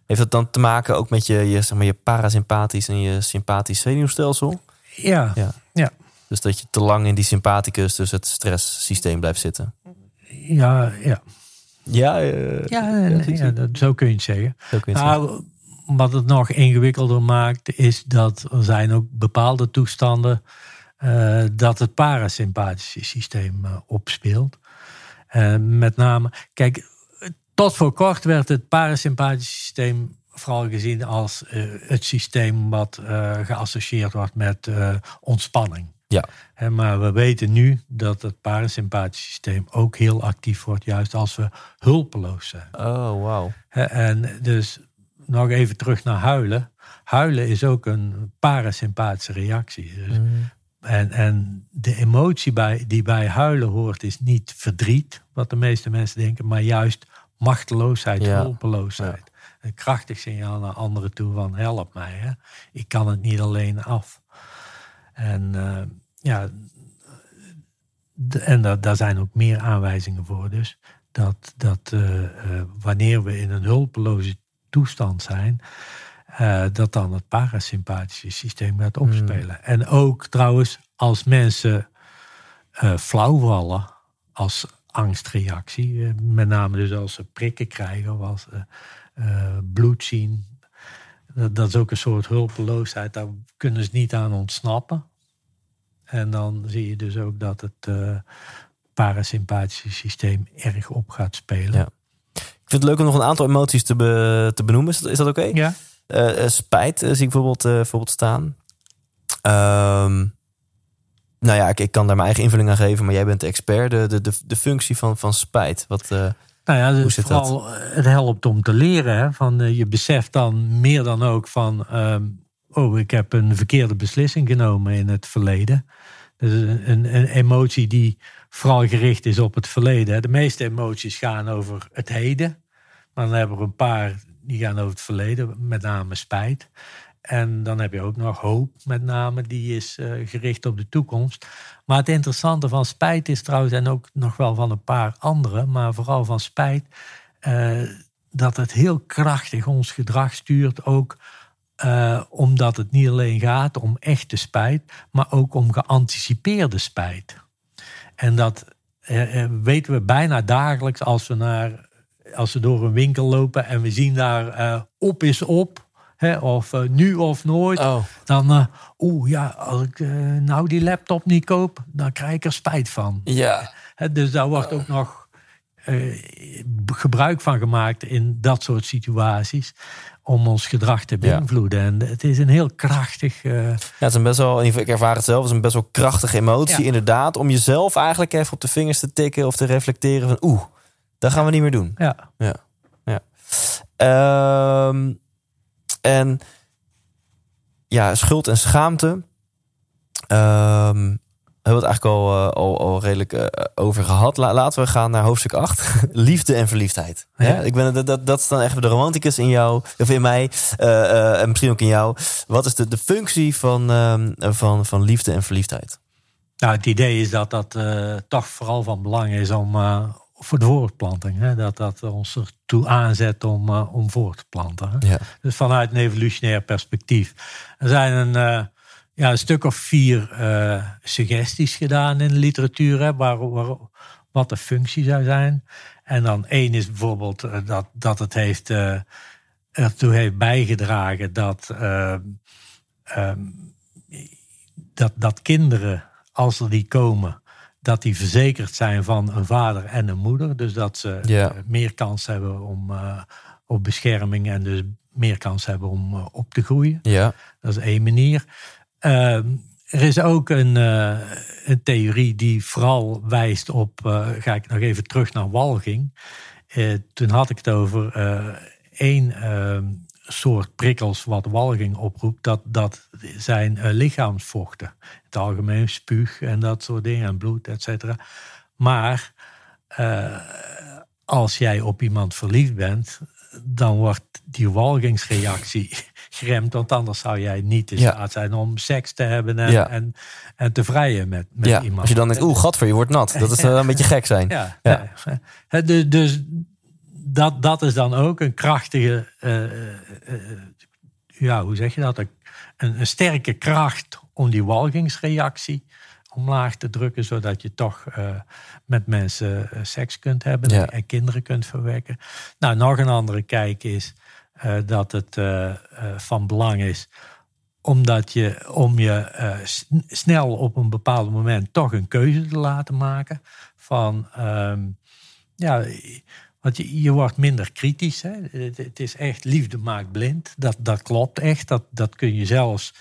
Speaker 3: Heeft dat dan te maken ook met je, je, zeg maar, je parasympathisch en je sympathisch zenuwstelsel?
Speaker 1: Ja,
Speaker 3: Ja.
Speaker 1: ja.
Speaker 3: Dus dat je te lang in die sympathicus, dus het stresssysteem blijft zitten.
Speaker 1: ja, ja.
Speaker 3: Ja, eh,
Speaker 1: ja, nee, ja, dat, zo kun je het zeggen.
Speaker 3: zo kun je het zeggen.
Speaker 1: Nou, wat het nog ingewikkelder maakt, is dat er zijn ook bepaalde toestanden eh, dat het parasympathische systeem eh, opspeelt. Met name, kijk, tot voor kort werd het parasympathische systeem vooral gezien als eh, het systeem wat eh, geassocieerd wordt met eh, ontspanning.
Speaker 3: Ja.
Speaker 1: Maar we weten nu dat het parasympathische systeem ook heel actief wordt, juist als we hulpeloos zijn.
Speaker 3: Oh, wauw.
Speaker 1: Hè, En dus nog even terug naar huilen. Huilen is ook een parasympathische reactie. Dus, en, en de emotie bij, die bij huilen hoort is niet verdriet, wat de meeste mensen denken, maar juist machteloosheid,
Speaker 3: Ja.
Speaker 1: hulpeloosheid. Een krachtig signaal naar anderen toe van help mij. Hè? Ik kan het niet alleen af. En eh, ja, de- en da- daar zijn ook meer aanwijzingen voor. Dus dat, dat eh, eh, wanneer we in een hulpeloze toestand zijn, dat dan het parasympathische systeem gaat opspelen. En ook trouwens, als mensen flauw vallen als angstreactie, eh, met name dus als ze prikken krijgen of als ze eh, bloed zien, dat, dat is ook een soort hulpeloosheid. Daar kunnen ze niet aan ontsnappen. En dan zie je dus ook dat het eh, parasympathische systeem erg op gaat spelen.
Speaker 3: Ja. Ik vind het leuk om nog een aantal emoties te, be- te benoemen. Is dat, is dat oké?
Speaker 1: ja.
Speaker 3: Eh, eh, spijt eh, zie ik bijvoorbeeld, eh, bijvoorbeeld staan. Ehm, nou ja, ik, ik kan daar mijn eigen invulling aan geven, maar jij bent de expert. De, de, de, de functie van, van spijt. Wat, eh,
Speaker 1: Nou ja, dus
Speaker 3: dat?
Speaker 1: vooral eh, het helpt om te leren. Hè? Van, eh, je beseft dan meer dan ook van... ehm, oh, ik heb een verkeerde beslissing genomen in het verleden. Dus een, een, een emotie die vooral gericht is op het verleden. hè. De meeste emoties gaan over het heden. Maar dan hebben we een paar die gaan over het verleden. Met name spijt. En dan heb je ook nog hoop, met name, die is eh, gericht op de toekomst. Maar het interessante van spijt is trouwens, en ook nog wel van een paar andere, maar vooral van spijt, eh, dat het heel krachtig ons gedrag stuurt. Ook eh, omdat het niet alleen gaat om echte spijt, maar ook om geanticipeerde spijt. En dat weten we bijna dagelijks als we, naar, als we door een winkel lopen en we zien daar op is op. Hè, of eh, nu of nooit.
Speaker 3: Oh.
Speaker 1: Dan, eh, oeh ja, als ik eh, nou die laptop niet koop, dan krijg ik er spijt van.
Speaker 3: Ja.
Speaker 1: Hè, dus daar wordt ook nog eh, gebruik van gemaakt in dat soort situaties. Om ons gedrag te
Speaker 3: Ja.
Speaker 1: beïnvloeden. En het is een heel krachtig.
Speaker 3: Ja, het is een best wel, ik ervaar het zelf, het is een best wel krachtige emotie.
Speaker 1: Ja.
Speaker 3: Inderdaad, om jezelf eigenlijk even op de vingers te tikken of te reflecteren van oeh, dat gaan we niet meer doen.
Speaker 1: ja.
Speaker 3: Ja. ja. Ehm, en ja, schuld en schaamte. Ehm hebben we het eigenlijk al, eh, al, al redelijk eh, over gehad. La- laten we gaan naar hoofdstuk 8. Liefde en verliefdheid.
Speaker 1: Ja.
Speaker 3: Ja. Ik ben, dat, dat, dat is dan echt de romanticus in jou, of in mij, eh, en misschien ook in jou. Wat is de, de functie van, ehm, van, van liefde en verliefdheid?
Speaker 1: Nou, het idee is dat dat toch vooral van belang is om voor de voortplanting. Hè? Dat dat ons ertoe aanzet om, eh, om voor te planten. Hè?
Speaker 3: Ja.
Speaker 1: Dus vanuit een evolutionair perspectief. Er zijn een, eh, ja, een stuk of vier eh, suggesties gedaan in de literatuur. Hè, waar, waar, wat de functie zou zijn. En dan één is bijvoorbeeld dat, dat het heeft, ertoe heeft bijgedragen dat, eh, ehm, dat, dat kinderen, als er die komen, dat die verzekerd zijn van een vader en een moeder. Dus dat ze
Speaker 3: Ja.
Speaker 1: eh, meer kans hebben om, eh, op bescherming en dus meer kans hebben om eh, op te groeien.
Speaker 3: Ja.
Speaker 1: Dat is één manier. Ehm, er is ook een, een theorie die vooral wijst op, ga ik nog even terug naar walging. Toen had ik het over één ehm, soort prikkels wat walging oproept. Dat, dat zijn eh, lichaamsvochten. In het algemeen spuug en dat soort dingen en bloed, et cetera. Maar eh, als jij op iemand verliefd bent, dan wordt die walgingsreactie geremd. Want anders zou jij niet in
Speaker 3: Ja.
Speaker 1: staat zijn om seks te hebben en,
Speaker 3: Ja.
Speaker 1: en, en te vrijen met, met
Speaker 3: ja.
Speaker 1: iemand.
Speaker 3: Als je dan denkt, oeh, gadver, je wordt nat. Dat is wel een beetje gek zijn.
Speaker 1: Ja,
Speaker 3: Ja.
Speaker 1: ja. Hè, dus, dus dat, dat is dan ook een krachtige, eh, eh, eh, ja, hoe zeg je dat? Een, een sterke kracht om die walgingsreactie omlaag te drukken, zodat je toch met mensen seks kunt hebben
Speaker 3: Ja.
Speaker 1: en kinderen kunt verwekken. Nou, nog een andere kijk is dat het van belang is omdat je, om je snel op een bepaald moment toch een keuze te laten maken van, ehm, ja, want je, je wordt minder kritisch. Hè? Het, is echt liefde maakt blind. Dat, dat klopt echt. Dat, dat kun je zelfs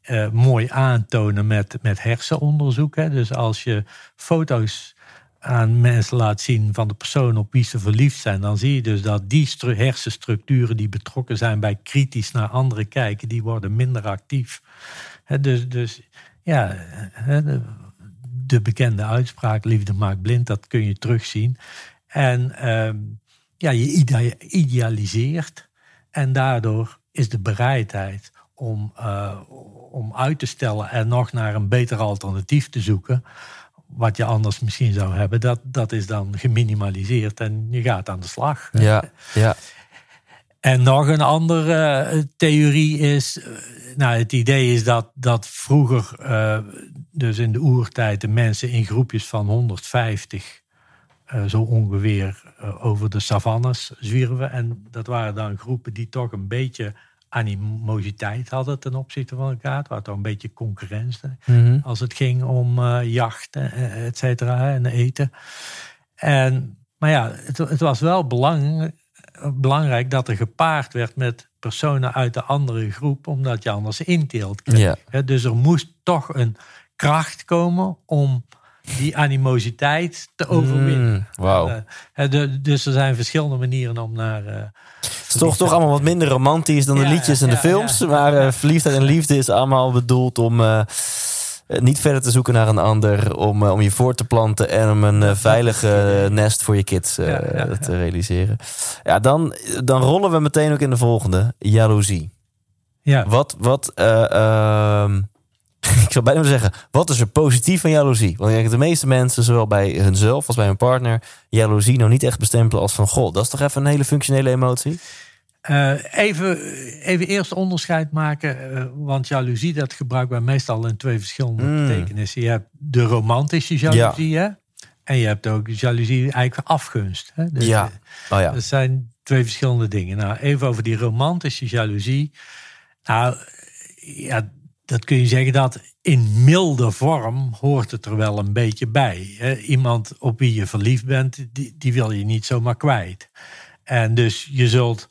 Speaker 1: eh, mooi aantonen met, met hersenonderzoek. Hè? Dus als je foto's aan mensen laat zien van de persoon op wie ze verliefd zijn, dan zie je dus dat die stru- hersenstructuren die betrokken zijn bij kritisch naar anderen kijken, die worden minder actief. Dus, dus ja, de bekende uitspraak liefde maakt blind, dat kun je terugzien. En ehm, ja, je ide- idealiseert en daardoor is de bereidheid om, eh, om uit te stellen en nog naar een beter alternatief te zoeken, wat je anders misschien zou hebben, dat, dat is dan geminimaliseerd en je gaat aan de slag.
Speaker 3: Ja, ja.
Speaker 1: En nog een andere eh, theorie is, eh, nou het idee is dat, dat vroeger, dus in de oertijd, de mensen in groepjes van 150 eh, zo ongeveer eh, over de savannes zwierven. En dat waren dan groepen die toch een beetje animositeit hadden ten opzichte van elkaar. Het was toch een beetje concurrentie
Speaker 3: Mhm.
Speaker 1: als het ging om eh jachten, eh, et cetera, en eten. En, maar ja, het, het was wel belang, belangrijk dat er gepaard werd met personen uit de andere groep, omdat je anders inteelt kreeg. Dus er moest toch een kracht komen om die animositeit te overwinnen.
Speaker 3: Mm, Wauw.
Speaker 1: Eh, de- dus er zijn verschillende manieren om naar. eh,
Speaker 3: Het is toch, toch allemaal wat minder romantisch dan de liedjes en de films.
Speaker 1: ja.
Speaker 3: maar eh, verliefdheid en liefde is allemaal bedoeld om niet verder te zoeken naar een ander. Om, om je voor te planten en om een veilige nest voor je kids te realiseren. Ja, dan, dan rollen we meteen ook in de volgende. Jaloezie.
Speaker 1: ja,
Speaker 3: Wat, wat, eh, ehm, ik zou bijna zeggen, wat is er positief aan jaloezie? Want ik denk dat de meeste mensen, zowel bij hunzelf als bij hun partner, jaloezie nou niet echt bestempelen als van, goh, dat is toch even een hele functionele emotie?
Speaker 1: Eh, even, even eerst onderscheid maken, eh, want jaloezie dat gebruiken wij meestal in twee verschillende
Speaker 3: Mm.
Speaker 1: betekenissen. Je hebt de romantische jaloezie, hè? en je hebt ook jaloezie eigenlijk afgunst. Hè? Dus,
Speaker 3: Ja. Oh ja.
Speaker 1: Dat zijn twee verschillende dingen. Nou, even over die romantische jaloezie. Nou, ja, dat kun je zeggen dat in milde vorm hoort het er wel een beetje bij. Hè? Iemand op wie je verliefd bent, die, die wil je niet zomaar kwijt. En dus je zult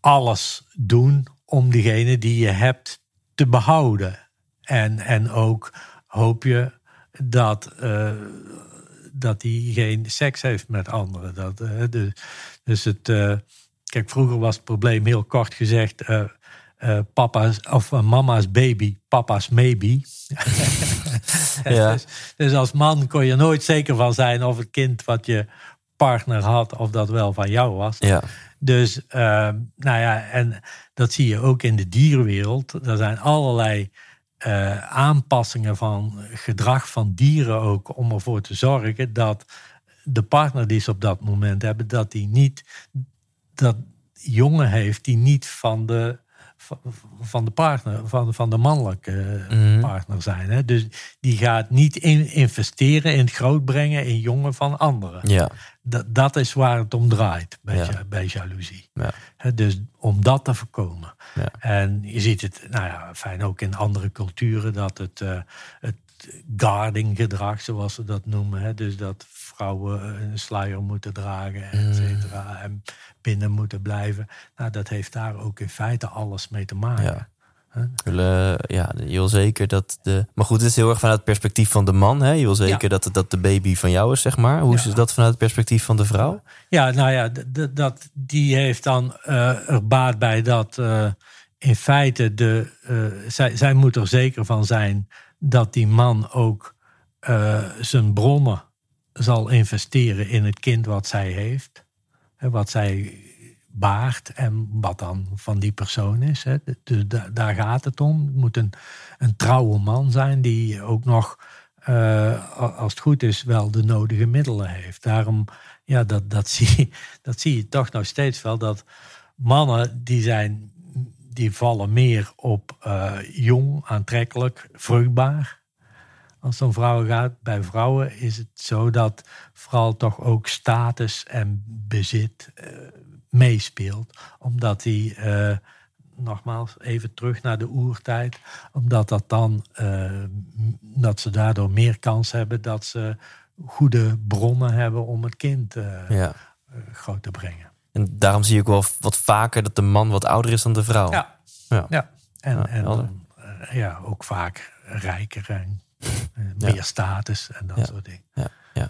Speaker 1: alles doen om diegene die je hebt te behouden. En, en ook hoop je dat, eh, dat die geen seks heeft met anderen. Dat, dus, dus het, eh, kijk, vroeger was het probleem heel kort gezegd. Eh, papa's of eh, mama's baby, papa's maybe.
Speaker 3: Ja.
Speaker 1: dus, dus als man kon je nooit zeker van zijn of het kind wat je partner had, of dat wel van jou was.
Speaker 3: Ja.
Speaker 1: Dus, eh, nou ja, en dat zie je ook in de dierenwereld. Er zijn allerlei eh, aanpassingen van gedrag van dieren ook om ervoor te zorgen dat de partner die ze op dat moment hebben, dat die niet dat jongen heeft die niet van de van- de partner, van, van de mannelijke
Speaker 3: Mhm.
Speaker 1: partner zijn. Hè? Dus die gaat niet in, investeren in het grootbrengen in jongen van anderen.
Speaker 3: Ja.
Speaker 1: Dat, dat is waar het om draait bij,
Speaker 3: Ja.
Speaker 1: bij jaloezie.
Speaker 3: Ja.
Speaker 1: Hè, dus om dat te voorkomen.
Speaker 3: Ja.
Speaker 1: En je ziet het, nou ja, fijn ook in andere culturen, dat het, eh het guarding gedrag, zoals ze dat noemen. Hè, dus dat vrouwen een sluier moeten dragen,
Speaker 3: Mm.
Speaker 1: et cetera, en binnen moeten blijven. Nou, dat heeft daar ook in feite alles mee te maken.
Speaker 3: Ja. Willen, ja, je wil zeker dat de. Maar goed, het is heel erg vanuit het perspectief van de man. Hè? Je wil zeker
Speaker 1: Ja.
Speaker 3: dat, het- dat de baby van jou is, zeg maar. Hoe is dat vanuit het perspectief van de vrouw?
Speaker 1: Ja, nou ja, dat, die heeft dan eh, er baat bij dat eh, in feite de, eh, zij, zij moet er zeker van zijn dat die man ook eh, zijn bronnen zal investeren in het kind wat zij heeft. Wat zij baart en wat dan van die persoon is. Dus da- daar gaat het om. Het moet een, een trouwe man zijn die ook nog, eh, als het goed is, wel de nodige middelen heeft. Daarom ja, dat, dat, zie, dat zie je toch nog steeds wel. Dat mannen die zijn, die vallen meer op uh, jong, aantrekkelijk, vruchtbaar. Als het om vrouwen gaat. Bij vrouwen is het zo dat vooral toch ook status en bezit uh, meespeelt. Omdat die, uh, nogmaals, even terug naar de oertijd. Omdat dat dan, dat ze daardoor meer kans hebben dat ze goede bronnen hebben om het kind ja. groot te brengen.
Speaker 3: En daarom zie ik wel wat vaker dat de man wat ouder is dan de vrouw.
Speaker 1: Ja, ja. ja. en, ja, en ja, ook vaak rijker en meer status en dat soort dingen.
Speaker 3: Ja, ja.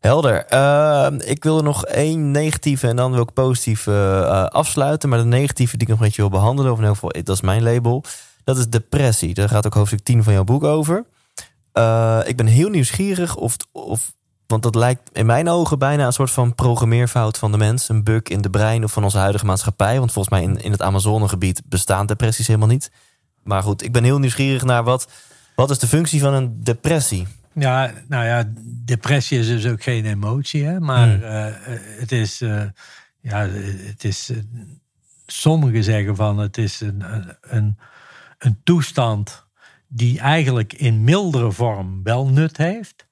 Speaker 3: Helder. Uh, ik wil er nog één negatieve en dan wil ik positief uh, afsluiten. Maar de negatieve die ik nog een beetje wil behandelen, of in ieder geval, dat is mijn label. Dat is depressie. Daar gaat ook hoofdstuk 10 van jouw boek over. Uh, ik ben heel nieuwsgierig of, of want dat lijkt in mijn ogen bijna een soort van programmeerfout van de mens. Een bug in de brein of van onze huidige maatschappij. Want volgens mij in, in het Amazonegebied bestaan depressies helemaal niet. Maar goed, ik ben heel nieuwsgierig naar wat, wat is de functie van een depressie?
Speaker 1: Ja, nou ja, depressie is dus ook geen emotie. Hè? Maar hmm. uh, het is, uh, ja, het is, uh, sommigen zeggen van het is een, een, een toestand die eigenlijk in mildere vorm wel nut heeft.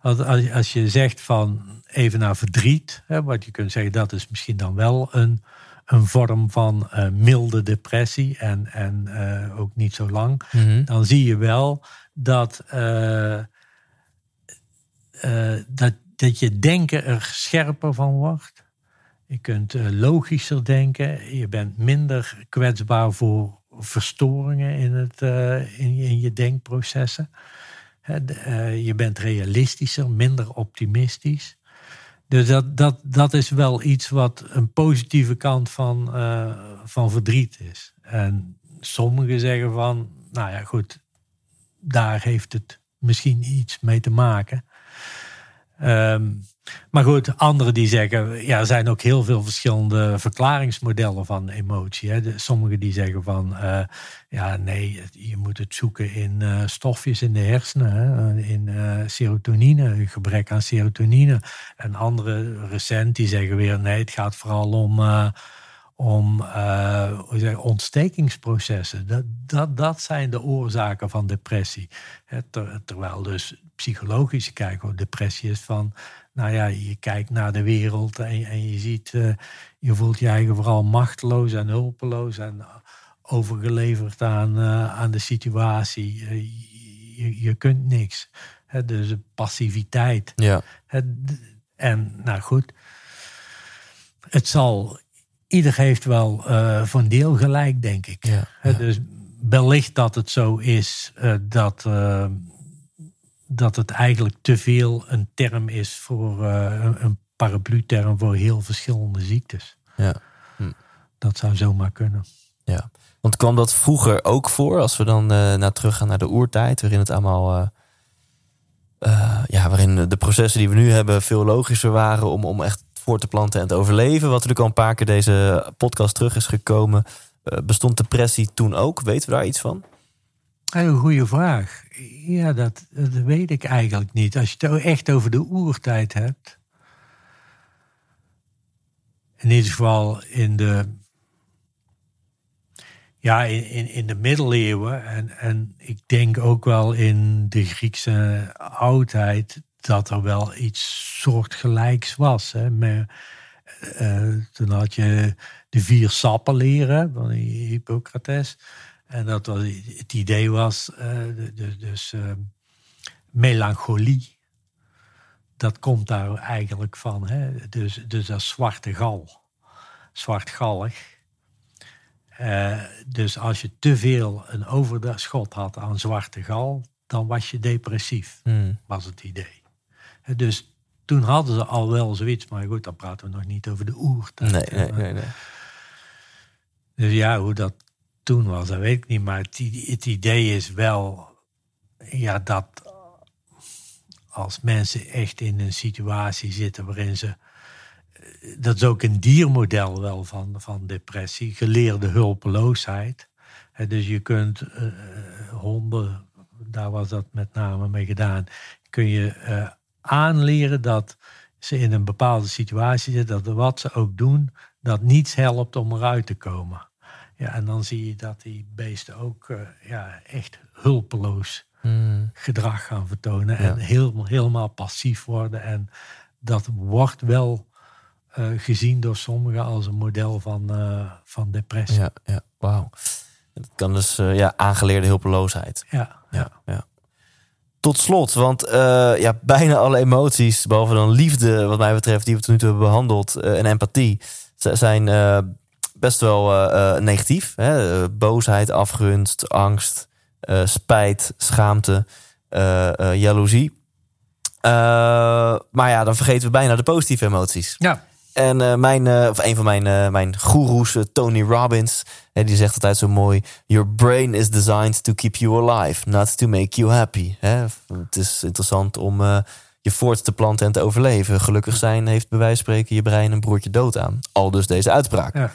Speaker 1: Als, als je zegt van even naar verdriet, hè, wat je kunt zeggen, dat is misschien dan wel een, een vorm van uh, milde depressie en, en uh, ook niet zo lang, mm-hmm. dan zie je wel dat, uh, dat, dat je denken er scherper van wordt. Je kunt logischer denken, je bent minder kwetsbaar voor verstoringen in, het, in, in je denkprocessen. Eh, je bent realistischer, minder optimistisch. Dus dat, dat, dat is wel iets wat een positieve kant van, uh, van verdriet is. En sommigen zeggen van, nou ja, goed, daar heeft het misschien iets mee te maken. Um, maar goed, anderen die zeggen, ja, er zijn ook heel veel verschillende verklaringsmodellen van emotie. Hè. sommigen die zeggen van, uh, ja, nee, je moet het zoeken in uh, stofjes in de hersenen, hè, in uh, serotonine, gebrek aan serotonine. En anderen recent die zeggen weer, nee, het gaat vooral om, om hoe zeg, ontstekingsprocessen. Dat, dat, dat zijn de oorzaken van depressie. Ter, terwijl dus psychologische kijken, depressie is van nou ja, je kijkt naar de wereld en, en je ziet, uh, je voelt je eigen vooral machteloos en hulpeloos en overgeleverd aan, uh, aan de situatie. Uh, je, je kunt niks. Hè, dus passiviteit.
Speaker 3: Ja.
Speaker 1: en nou goed, het zal, ieder heeft wel voor een deel gelijk, denk ik.
Speaker 3: Ja, ja.
Speaker 1: Dus wellicht dat het zo is dat dat het eigenlijk te veel een term is voor uh, een paraplu-term voor heel verschillende ziektes.
Speaker 3: Ja.
Speaker 1: Hm. Dat zou zomaar kunnen.
Speaker 3: Ja, want kwam dat vroeger ook voor, als we dan naar terug gaan naar de oertijd, waarin het allemaal, ja, waarin de processen die we nu hebben veel logischer waren om, om echt voor te planten en te overleven. Wat natuurlijk al een paar keer deze podcast terug is gekomen. bestond depressie toen ook? Weten we daar iets van?
Speaker 1: Een goede vraag. Ja, dat, dat, weet ik eigenlijk niet. Als je het echt over de oertijd hebt. In ieder geval in de. Ja, in, in, in de middeleeuwen. En, en ik denk ook wel in de Griekse oudheid. Dat er wel iets soortgelijks was. Hè. Maar, uh, toen had je de vier sappen leren van Hippocrates. En dat was, het idee was, uh, dus uh, melancholie, dat komt daar eigenlijk van. Hè? Dus, dus dat zwarte gal, zwartgallig. Uh, dus als je te veel een overschot had aan zwarte gal, dan was je depressief, hmm. was het idee. Dus toen hadden ze al wel zoiets, maar goed, dan praten we nog niet over de oertijd.
Speaker 3: Nee, nee, nee, nee.
Speaker 1: Dus ja, hoe dat toen was, dat weet ik niet. Maar het, het idee is wel ja, dat als mensen echt in een situatie zitten waarin ze. Dat is ook een diermodel wel van, van depressie, geleerde hulpeloosheid. dus je kunt uh, honden, daar was dat met name mee gedaan, kun je uh, aanleren dat ze in een bepaalde situatie zitten, dat wat ze ook doen, dat niets helpt om eruit te komen. Ja, en dan zie je dat die beesten ook eh, ja, echt hulpeloos
Speaker 3: Hmm.
Speaker 1: gedrag gaan vertonen
Speaker 3: Ja.
Speaker 1: en heel, helemaal passief worden. En dat wordt wel eh, gezien door sommigen als een model van, eh, van depressie.
Speaker 3: Ja, ja, wauw. Dat kan dus ja, aangeleerde hulpeloosheid.
Speaker 1: Ja, ja.
Speaker 3: ja. Tot slot, want eh, ja, bijna alle emoties, behalve dan liefde, wat mij betreft, die we tot nu toe hebben behandeld, eh, en empathie, zijn eh, best wel negatief. Hè? Boosheid, afgunst, angst, spijt, schaamte, jaloezie. Maar ja, dan vergeten we bijna de positieve emoties.
Speaker 1: ja.
Speaker 3: En eh, mijn, eh, of een van mijn, eh, mijn goeroes, Tony Robbins, hè, die zegt altijd zo mooi: Your brain is designed to keep you alive, not to make you happy. Hè? Het is interessant om je voort te planten en te overleven. Gelukkig zijn heeft bij wijze van spreken je brein een broertje dood aan. Al dus deze uitspraak.
Speaker 1: ja.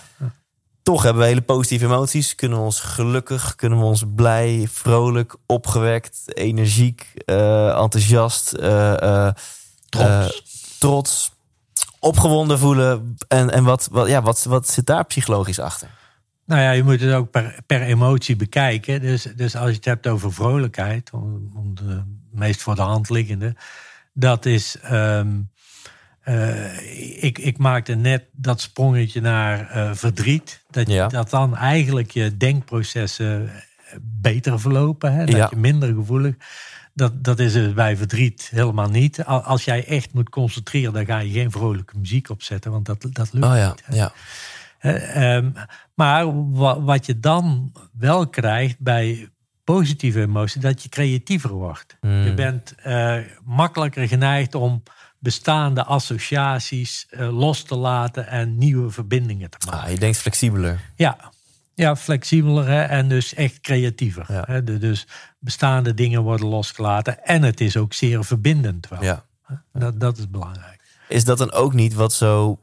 Speaker 3: Toch hebben we hele positieve emoties. Kunnen we ons gelukkig, kunnen we ons blij, vrolijk, opgewekt, energiek, enthousiast,
Speaker 1: Trots.
Speaker 3: trots, opgewonden voelen. En, en wat, wat, ja, wat, wat zit daar psychologisch achter?
Speaker 1: Nou ja, je moet het ook per, per emotie bekijken. Dus, dus als je het hebt over vrolijkheid, om, om de meest voor de hand liggende, dat is. eh, ik, ik maakte net dat sprongetje naar eh, verdriet. Dat,
Speaker 3: Ja.
Speaker 1: dat dan eigenlijk je denkprocessen beter verlopen. Hè? Dat
Speaker 3: Ja.
Speaker 1: je minder gevoelig. Dat, dat is het bij verdriet helemaal niet. Al- Als jij echt moet concentreren, dan ga je geen vrolijke muziek opzetten. Want dat, dat lukt
Speaker 3: Oh ja,
Speaker 1: niet. hè.
Speaker 3: ja.
Speaker 1: Eh, ehm, maar wa- wat je dan wel krijgt bij positieve emoties, dat je creatiever wordt.
Speaker 3: Hmm.
Speaker 1: Je bent eh, makkelijker geneigd om bestaande associaties eh, los te laten en nieuwe verbindingen te maken.
Speaker 3: Ah, je denkt flexibeler.
Speaker 1: Ja, ja flexibeler hè, en dus echt creatiever.
Speaker 3: Ja.
Speaker 1: Hè, de- dus bestaande dingen worden losgelaten en het is ook zeer verbindend wel.
Speaker 3: Ja.
Speaker 1: Dat, dat is belangrijk.
Speaker 3: Is dat dan ook niet wat zo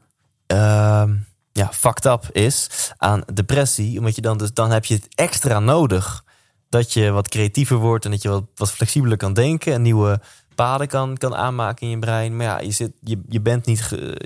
Speaker 3: ehm, ja, fucked up is aan depressie? Omdat je dan, dus, dan heb je het extra nodig dat je wat creatiever wordt en dat je wat, wat flexibeler kan denken en nieuwe paden kan, kan aanmaken in je brein. Maar ja, je, zit, je, je, bent niet ge-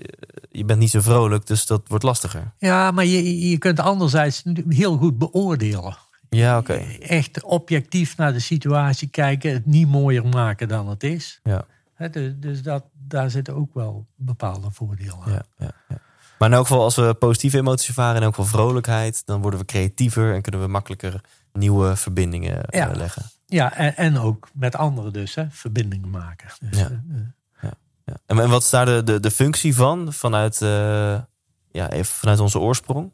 Speaker 3: je bent niet zo vrolijk, dus dat wordt lastiger.
Speaker 1: Ja, maar je, je kunt anderzijds heel goed beoordelen.
Speaker 3: Ja, oké.
Speaker 1: echt objectief naar de situatie kijken, het niet mooier maken dan het is.
Speaker 3: Ja,
Speaker 1: dus dus dat, daar zitten ook wel bepaalde voordelen aan.
Speaker 3: ja, ja, ja. Maar in elk geval, als we positieve emoties ervaren en elk geval vrolijkheid, dan worden we creatiever en kunnen we makkelijker nieuwe verbindingen eh,
Speaker 1: Ja.
Speaker 3: leggen.
Speaker 1: Ja, en, en ook met anderen dus, hè, verbindingen maken. Dus,
Speaker 3: Ja.
Speaker 1: eh, eh,
Speaker 3: Ja. En, en wat is daar de, de, de functie van, vanuit, eh, ja, even vanuit onze oorsprong?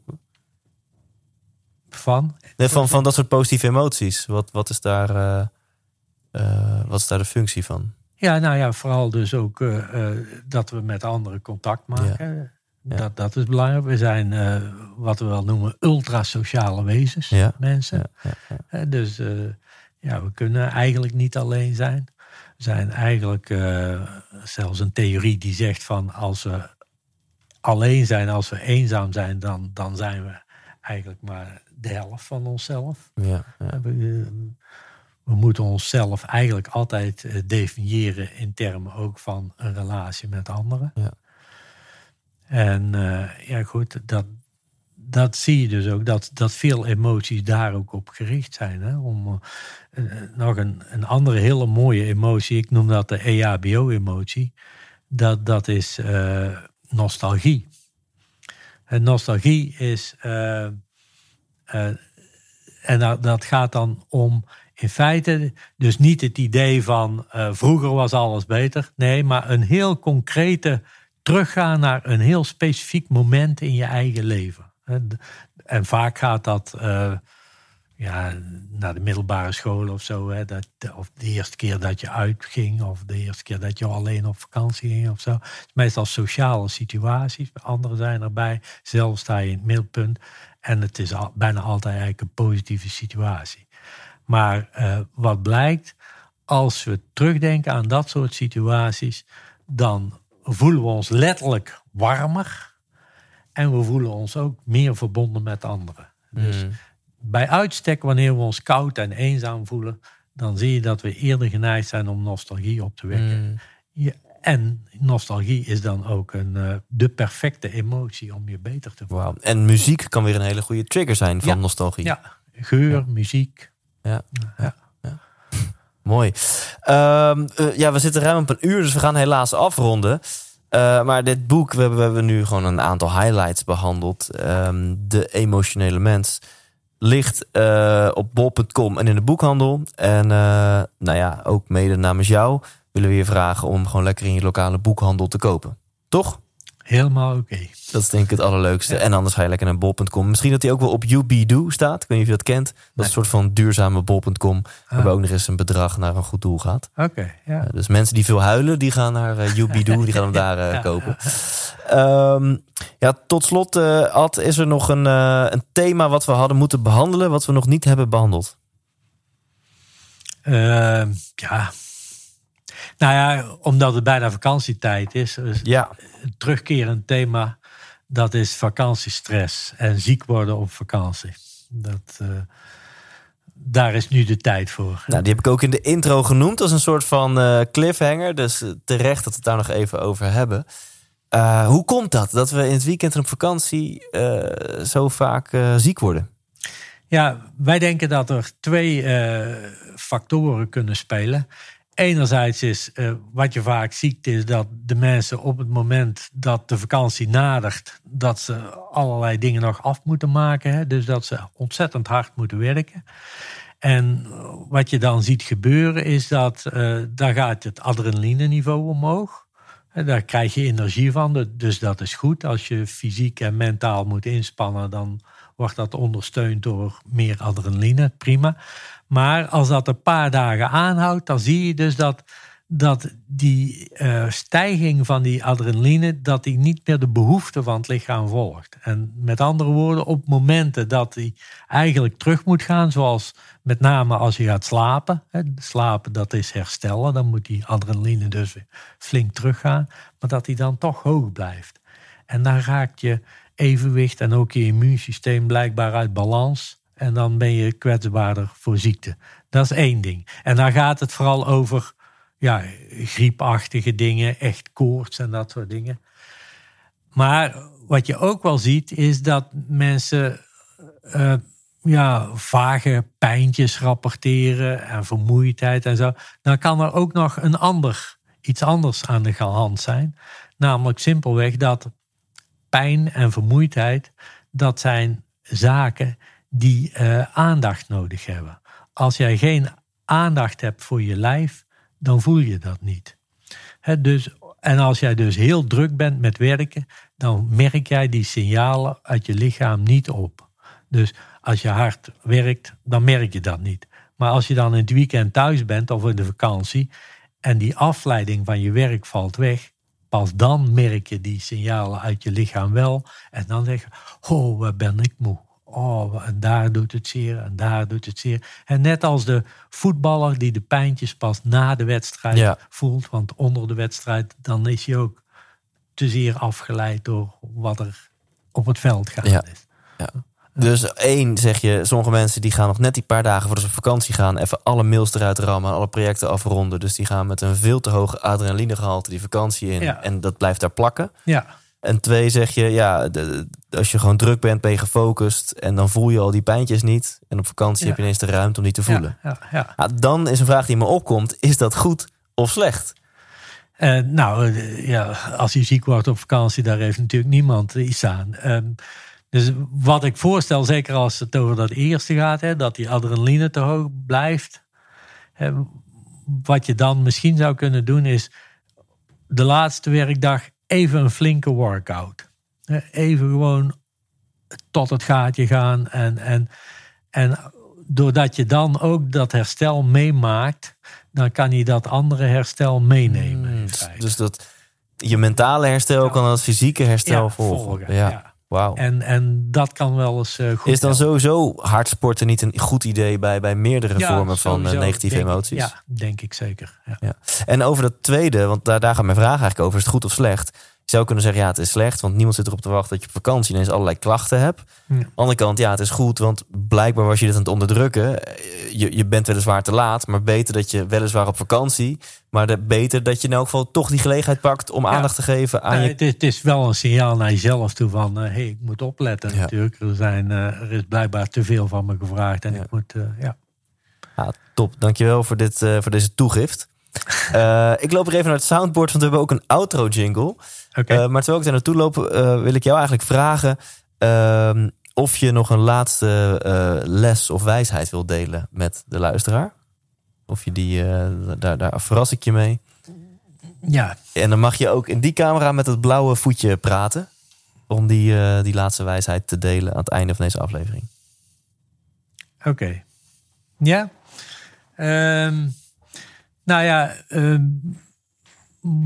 Speaker 1: van.
Speaker 3: Nee, van, van dat soort positieve emoties. Wat, wat, is daar, wat is daar de functie van?
Speaker 1: Ja, nou ja, vooral dus ook dat we met anderen contact maken.
Speaker 3: Ja.
Speaker 1: Dat, dat is belangrijk. We zijn wat we wel noemen ultrasociale wezens,
Speaker 3: Ja.
Speaker 1: mensen.
Speaker 3: Ja, ja, ja.
Speaker 1: Dus ja, we kunnen eigenlijk niet alleen zijn. We zijn eigenlijk eh, zelfs een theorie die zegt van als we alleen zijn, als we eenzaam zijn, dan, dan zijn we eigenlijk maar de helft van onszelf.
Speaker 3: Ja, ja.
Speaker 1: We, eh, we moeten onszelf eigenlijk altijd eh, definiëren in termen ook van een relatie met anderen.
Speaker 3: Ja.
Speaker 1: En ja, goed, dat, dat zie je dus ook, dat, dat veel emoties daar ook op gericht zijn. Hè? Om nog een, een andere hele mooie emotie, ik noem dat de EHBO-emotie, dat, dat is eh, nostalgie. En nostalgie is, eh, eh, en dat, dat gaat dan om in feite dus niet het idee van eh, vroeger was alles beter. Nee, maar een heel concrete teruggaan naar een heel specifiek moment in je eigen leven. En, vaak gaat dat eh, ja, naar de middelbare school of zo. Hè, dat, of de eerste keer dat je uitging, of de eerste keer dat je alleen op vakantie ging of zo. Is meestal sociale situaties. Anderen zijn erbij. Zelf sta je in het middelpunt. En het is al, bijna altijd eigenlijk een positieve situatie. Maar eh, wat blijkt, als we terugdenken aan dat soort situaties, dan voelen we ons letterlijk warmer. En we voelen ons ook meer verbonden met anderen. Dus
Speaker 3: Mm.
Speaker 1: Bij uitstek, wanneer we ons koud en eenzaam voelen, dan zie je dat we eerder geneigd zijn om nostalgie op te wekken.
Speaker 3: Mm.
Speaker 1: Ja, En nostalgie is dan ook een, uh, de perfecte emotie om je beter te voelen.
Speaker 3: Wow. En muziek kan weer een hele goede trigger zijn van nostalgie.
Speaker 1: Ja, geur, muziek.
Speaker 3: Ja. ja. Mooi. Um, uh, ja, we zitten ruim op een uur, dus we gaan helaas afronden. Uh, maar dit boek, we hebben, we hebben nu gewoon een aantal highlights behandeld. Um, de emotionele mens ligt uh, op bol.com en in de boekhandel. En nou ja, ook mede namens jou willen we je vragen om gewoon lekker in je lokale boekhandel te kopen. Toch?
Speaker 1: Helemaal oké.
Speaker 3: Dat is denk ik het allerleukste. En anders ga je lekker naar bol.com. Misschien dat hij ook wel op UBDO staat. Ik weet niet of je dat kent. Dat is een soort van duurzame bol.com. Ah. Waarbij ook nog eens een bedrag naar een goed doel gaat.
Speaker 1: Oké, ja.
Speaker 3: dus mensen die veel huilen, die gaan naar uh, UBDO. die gaan hem daar uh, kopen. Um, ja, tot slot, uh, Ad, is er nog een, een thema wat we hadden moeten behandelen. Wat we nog niet hebben behandeld?
Speaker 1: Ehm, ja, nou ja, omdat het bijna vakantietijd is.
Speaker 3: ja.
Speaker 1: Een terugkerend thema, dat is vakantiestress en ziek worden op vakantie. Dat, uh, daar is nu de tijd voor.
Speaker 3: Nou, die heb ik ook in de intro genoemd als een soort van uh, cliffhanger. Dus terecht dat we het daar nog even over hebben. Uh, hoe komt dat? Dat we in het weekend en op vakantie zo vaak ziek worden?
Speaker 1: Ja, wij denken dat er twee factoren kunnen spelen enerzijds is uh, wat je vaak ziet, is dat de mensen op het moment dat de vakantie nadert, dat ze allerlei dingen nog af moeten maken. Hè? Dus dat ze ontzettend hard moeten werken. En wat je dan ziet gebeuren is dat uh, gaat het adrenaline-niveau omhoog. Daar krijg je energie van, dus dat is goed. Als je fysiek en mentaal moet inspannen, dan wordt dat ondersteund door meer adrenaline. Prima. Maar als dat een paar dagen aanhoudt, dan zie je dus dat, dat die uh, stijging van die adrenaline, dat die niet meer de behoefte van het lichaam volgt. En met andere woorden, op momenten dat die eigenlijk terug moet gaan, zoals met name als je gaat slapen. Hè, slapen, dat is herstellen, dan moet die adrenaline dus flink teruggaan. Maar dat die dan toch hoog blijft. En dan raakt je evenwicht en ook je immuunsysteem blijkbaar uit balans. En dan ben je kwetsbaarder voor ziekte. Dat is één ding. En dan gaat het vooral over ja, griepachtige dingen, echt koorts en dat soort dingen. Maar wat je ook wel ziet, is dat mensen uh, ja, vage pijntjes rapporteren en vermoeidheid en zo. Dan kan er ook nog een ander, iets anders aan de hand zijn. Namelijk simpelweg dat pijn en vermoeidheid, dat zijn zaken die uh, aandacht nodig hebben. Als jij geen aandacht hebt voor je lijf, dan voel je dat niet. dus, en als jij dus heel druk bent met werken, dan merk jij die signalen uit je lichaam niet op. Dus als je hard werkt, dan merk je dat niet. Maar als je dan in het weekend thuis bent of in de vakantie en die afleiding van je werk valt weg, pas dan merk je die signalen uit je lichaam wel. En dan zeg je, oh, wat ben ik moe. Oh, en daar doet het zeer en daar doet het zeer. En net als de voetballer die de pijntjes pas na de wedstrijd voelt. Want onder de wedstrijd dan is hij ook te zeer afgeleid door wat er op het veld gaande ja. is.
Speaker 3: Ja. Dus één, zeg je, sommige mensen die gaan nog net die paar dagen voordat ze op vakantie gaan, even alle mails eruit rammen, alle projecten afronden. Dus die gaan met een veel te hoge adrenalinegehalte die vakantie in. En dat blijft daar plakken.
Speaker 1: Ja.
Speaker 3: En twee zeg je, ja, als je gewoon druk bent, ben je gefocust. En dan voel je al die pijntjes niet. En op vakantie heb je ineens de ruimte om die te voelen.
Speaker 1: Ja, ja, ja.
Speaker 3: dan is een vraag die me opkomt, is dat goed of slecht?
Speaker 1: Uh, nou, uh, ja, als je ziek wordt op vakantie, daar heeft natuurlijk niemand iets aan. Uh, dus wat ik voorstel, zeker als het over dat eerste gaat, hè, dat die adrenaline te hoog blijft. wat je dan misschien zou kunnen doen, is de laatste werkdag even een flinke workout. Even gewoon tot het gaatje gaan. En, en, en doordat je dan ook dat herstel meemaakt, dan kan je dat andere herstel meenemen. Hmm,
Speaker 3: dus dat je mentale herstel kan het fysieke herstel volgen. Ja. Wow.
Speaker 1: En, en dat kan wel eens uh, goed.
Speaker 3: Is dan sowieso hard sporten niet een goed idee bij, bij meerdere vormen van uh, negatieve emoties?
Speaker 1: ja, denk ik zeker. Ja.
Speaker 3: En over dat tweede, want daar, daar gaat mijn vraag eigenlijk over: is het goed of slecht? Zou kunnen zeggen, ja, het is slecht, want niemand zit erop te wachten dat je op vakantie ineens allerlei klachten hebt.
Speaker 1: Ja.
Speaker 3: Aan de andere kant, ja, het is goed, want blijkbaar was je dit aan het onderdrukken. Je, je bent weliswaar te laat, maar beter dat je weliswaar op vakantie, maar de, beter dat je in elk geval toch die gelegenheid pakt om aandacht te geven aan
Speaker 1: Nee,
Speaker 3: je.
Speaker 1: het, is, het is wel een signaal naar jezelf toe van, hé, hey, ik moet opletten
Speaker 3: Ja.
Speaker 1: natuurlijk. Er, zijn, eh, er is blijkbaar te veel van me gevraagd en ik moet, eh, ja.
Speaker 3: Ja, top. Dankjewel voor, dit, eh, voor deze toegift. Eh, ik loop er even naar het soundboard, want we hebben ook een outro jingle. Eh, maar terwijl ik daar naartoe loop, eh, wil ik jou eigenlijk vragen ehm, of je nog een laatste eh, les of wijsheid wil delen met de luisteraar. Of je die, daar, daar verras ik je mee.
Speaker 1: ja,
Speaker 3: En dan mag je ook in die camera met het blauwe voetje praten. Om die, die laatste wijsheid te delen aan het einde van deze aflevering.
Speaker 1: Oké. Ja. Ehm, nou ja, ehm,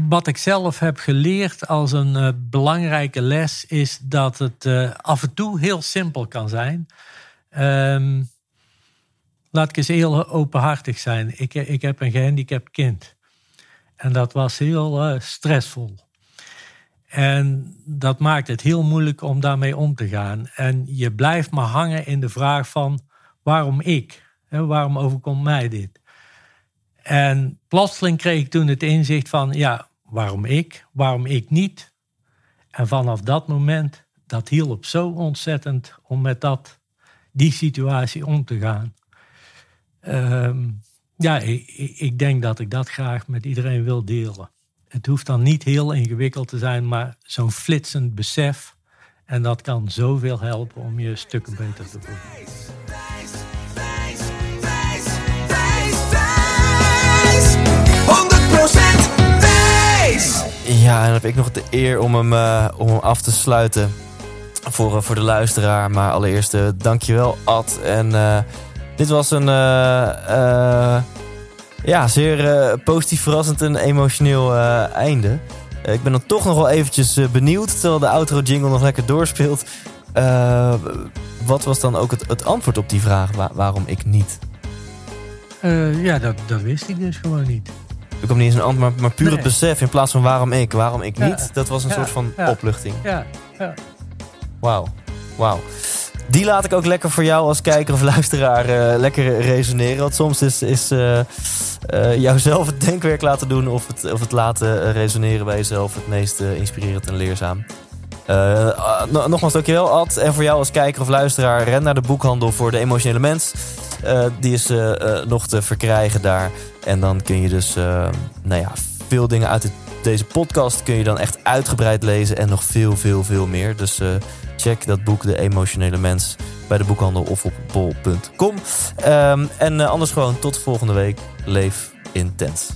Speaker 1: wat ik zelf heb geleerd als een eh, belangrijke les is dat het eh, af en toe heel simpel kan zijn. Ehm, laat ik eens heel openhartig zijn. Ik, ik heb een gehandicapt kind. En dat was heel eh, stressvol. En dat maakt het heel moeilijk om daarmee om te gaan. En je blijft maar hangen in de vraag van waarom ik? Hè, waarom overkomt mij dit? En plotseling kreeg ik toen het inzicht van ja, waarom ik? Waarom ik niet? En vanaf dat moment, dat hielp zo ontzettend om met dat, die situatie om te gaan. Ehm, ja, ik, ik- ik denk dat ik dat graag met iedereen wil delen. Het hoeft dan niet heel ingewikkeld te zijn, maar zo'n flitsend besef. En dat kan zoveel helpen om je stukken beter te voelen.
Speaker 2: 100% wijs.
Speaker 3: Ja, en dan heb ik nog de eer om hem, eh, om hem af te sluiten voor, eh, voor de luisteraar. Maar allereerst, eh, dankjewel Ad. En eh, dit was een ja, zeer eh, positief verrassend en emotioneel eh, einde. Ik ben dan toch nog wel eventjes benieuwd, terwijl de outro jingle nog lekker doorspeelt. Eh, wat was dan ook het, het antwoord op die vraag, wa- waarom ik niet?
Speaker 1: Eh, ja, dat, dat wist ik dus gewoon niet.
Speaker 3: Er kwam niet eens een antwoord, maar, maar puur het besef in plaats van waarom ik, waarom ik
Speaker 1: Ja.
Speaker 3: niet. Dat was een
Speaker 1: Ja.
Speaker 3: soort van
Speaker 1: Ja.
Speaker 3: opluchting.
Speaker 1: Ja, ja.
Speaker 3: Wauw, wauw. Die laat ik ook lekker voor jou als kijker of luisteraar eh, lekker resoneren. Want soms is, is eh, eh, jouzelf het denkwerk laten doen of het, of het laten resoneren bij jezelf het meest inspirerend en leerzaam. No- nogmaals, dankjewel Ad. En voor jou als kijker of luisteraar, ren naar de boekhandel voor de emotionele mens. Eh, die is eh, nog te verkrijgen daar. En dan kun je dus, nou ja, veel dingen uit deze podcast kun je dan echt uitgebreid lezen. En nog veel, veel, veel meer. Dus check dat boek, De Emotionele Mens, bij de boekhandel of op bol.com. Ehm, en anders gewoon tot volgende week. Leef intens.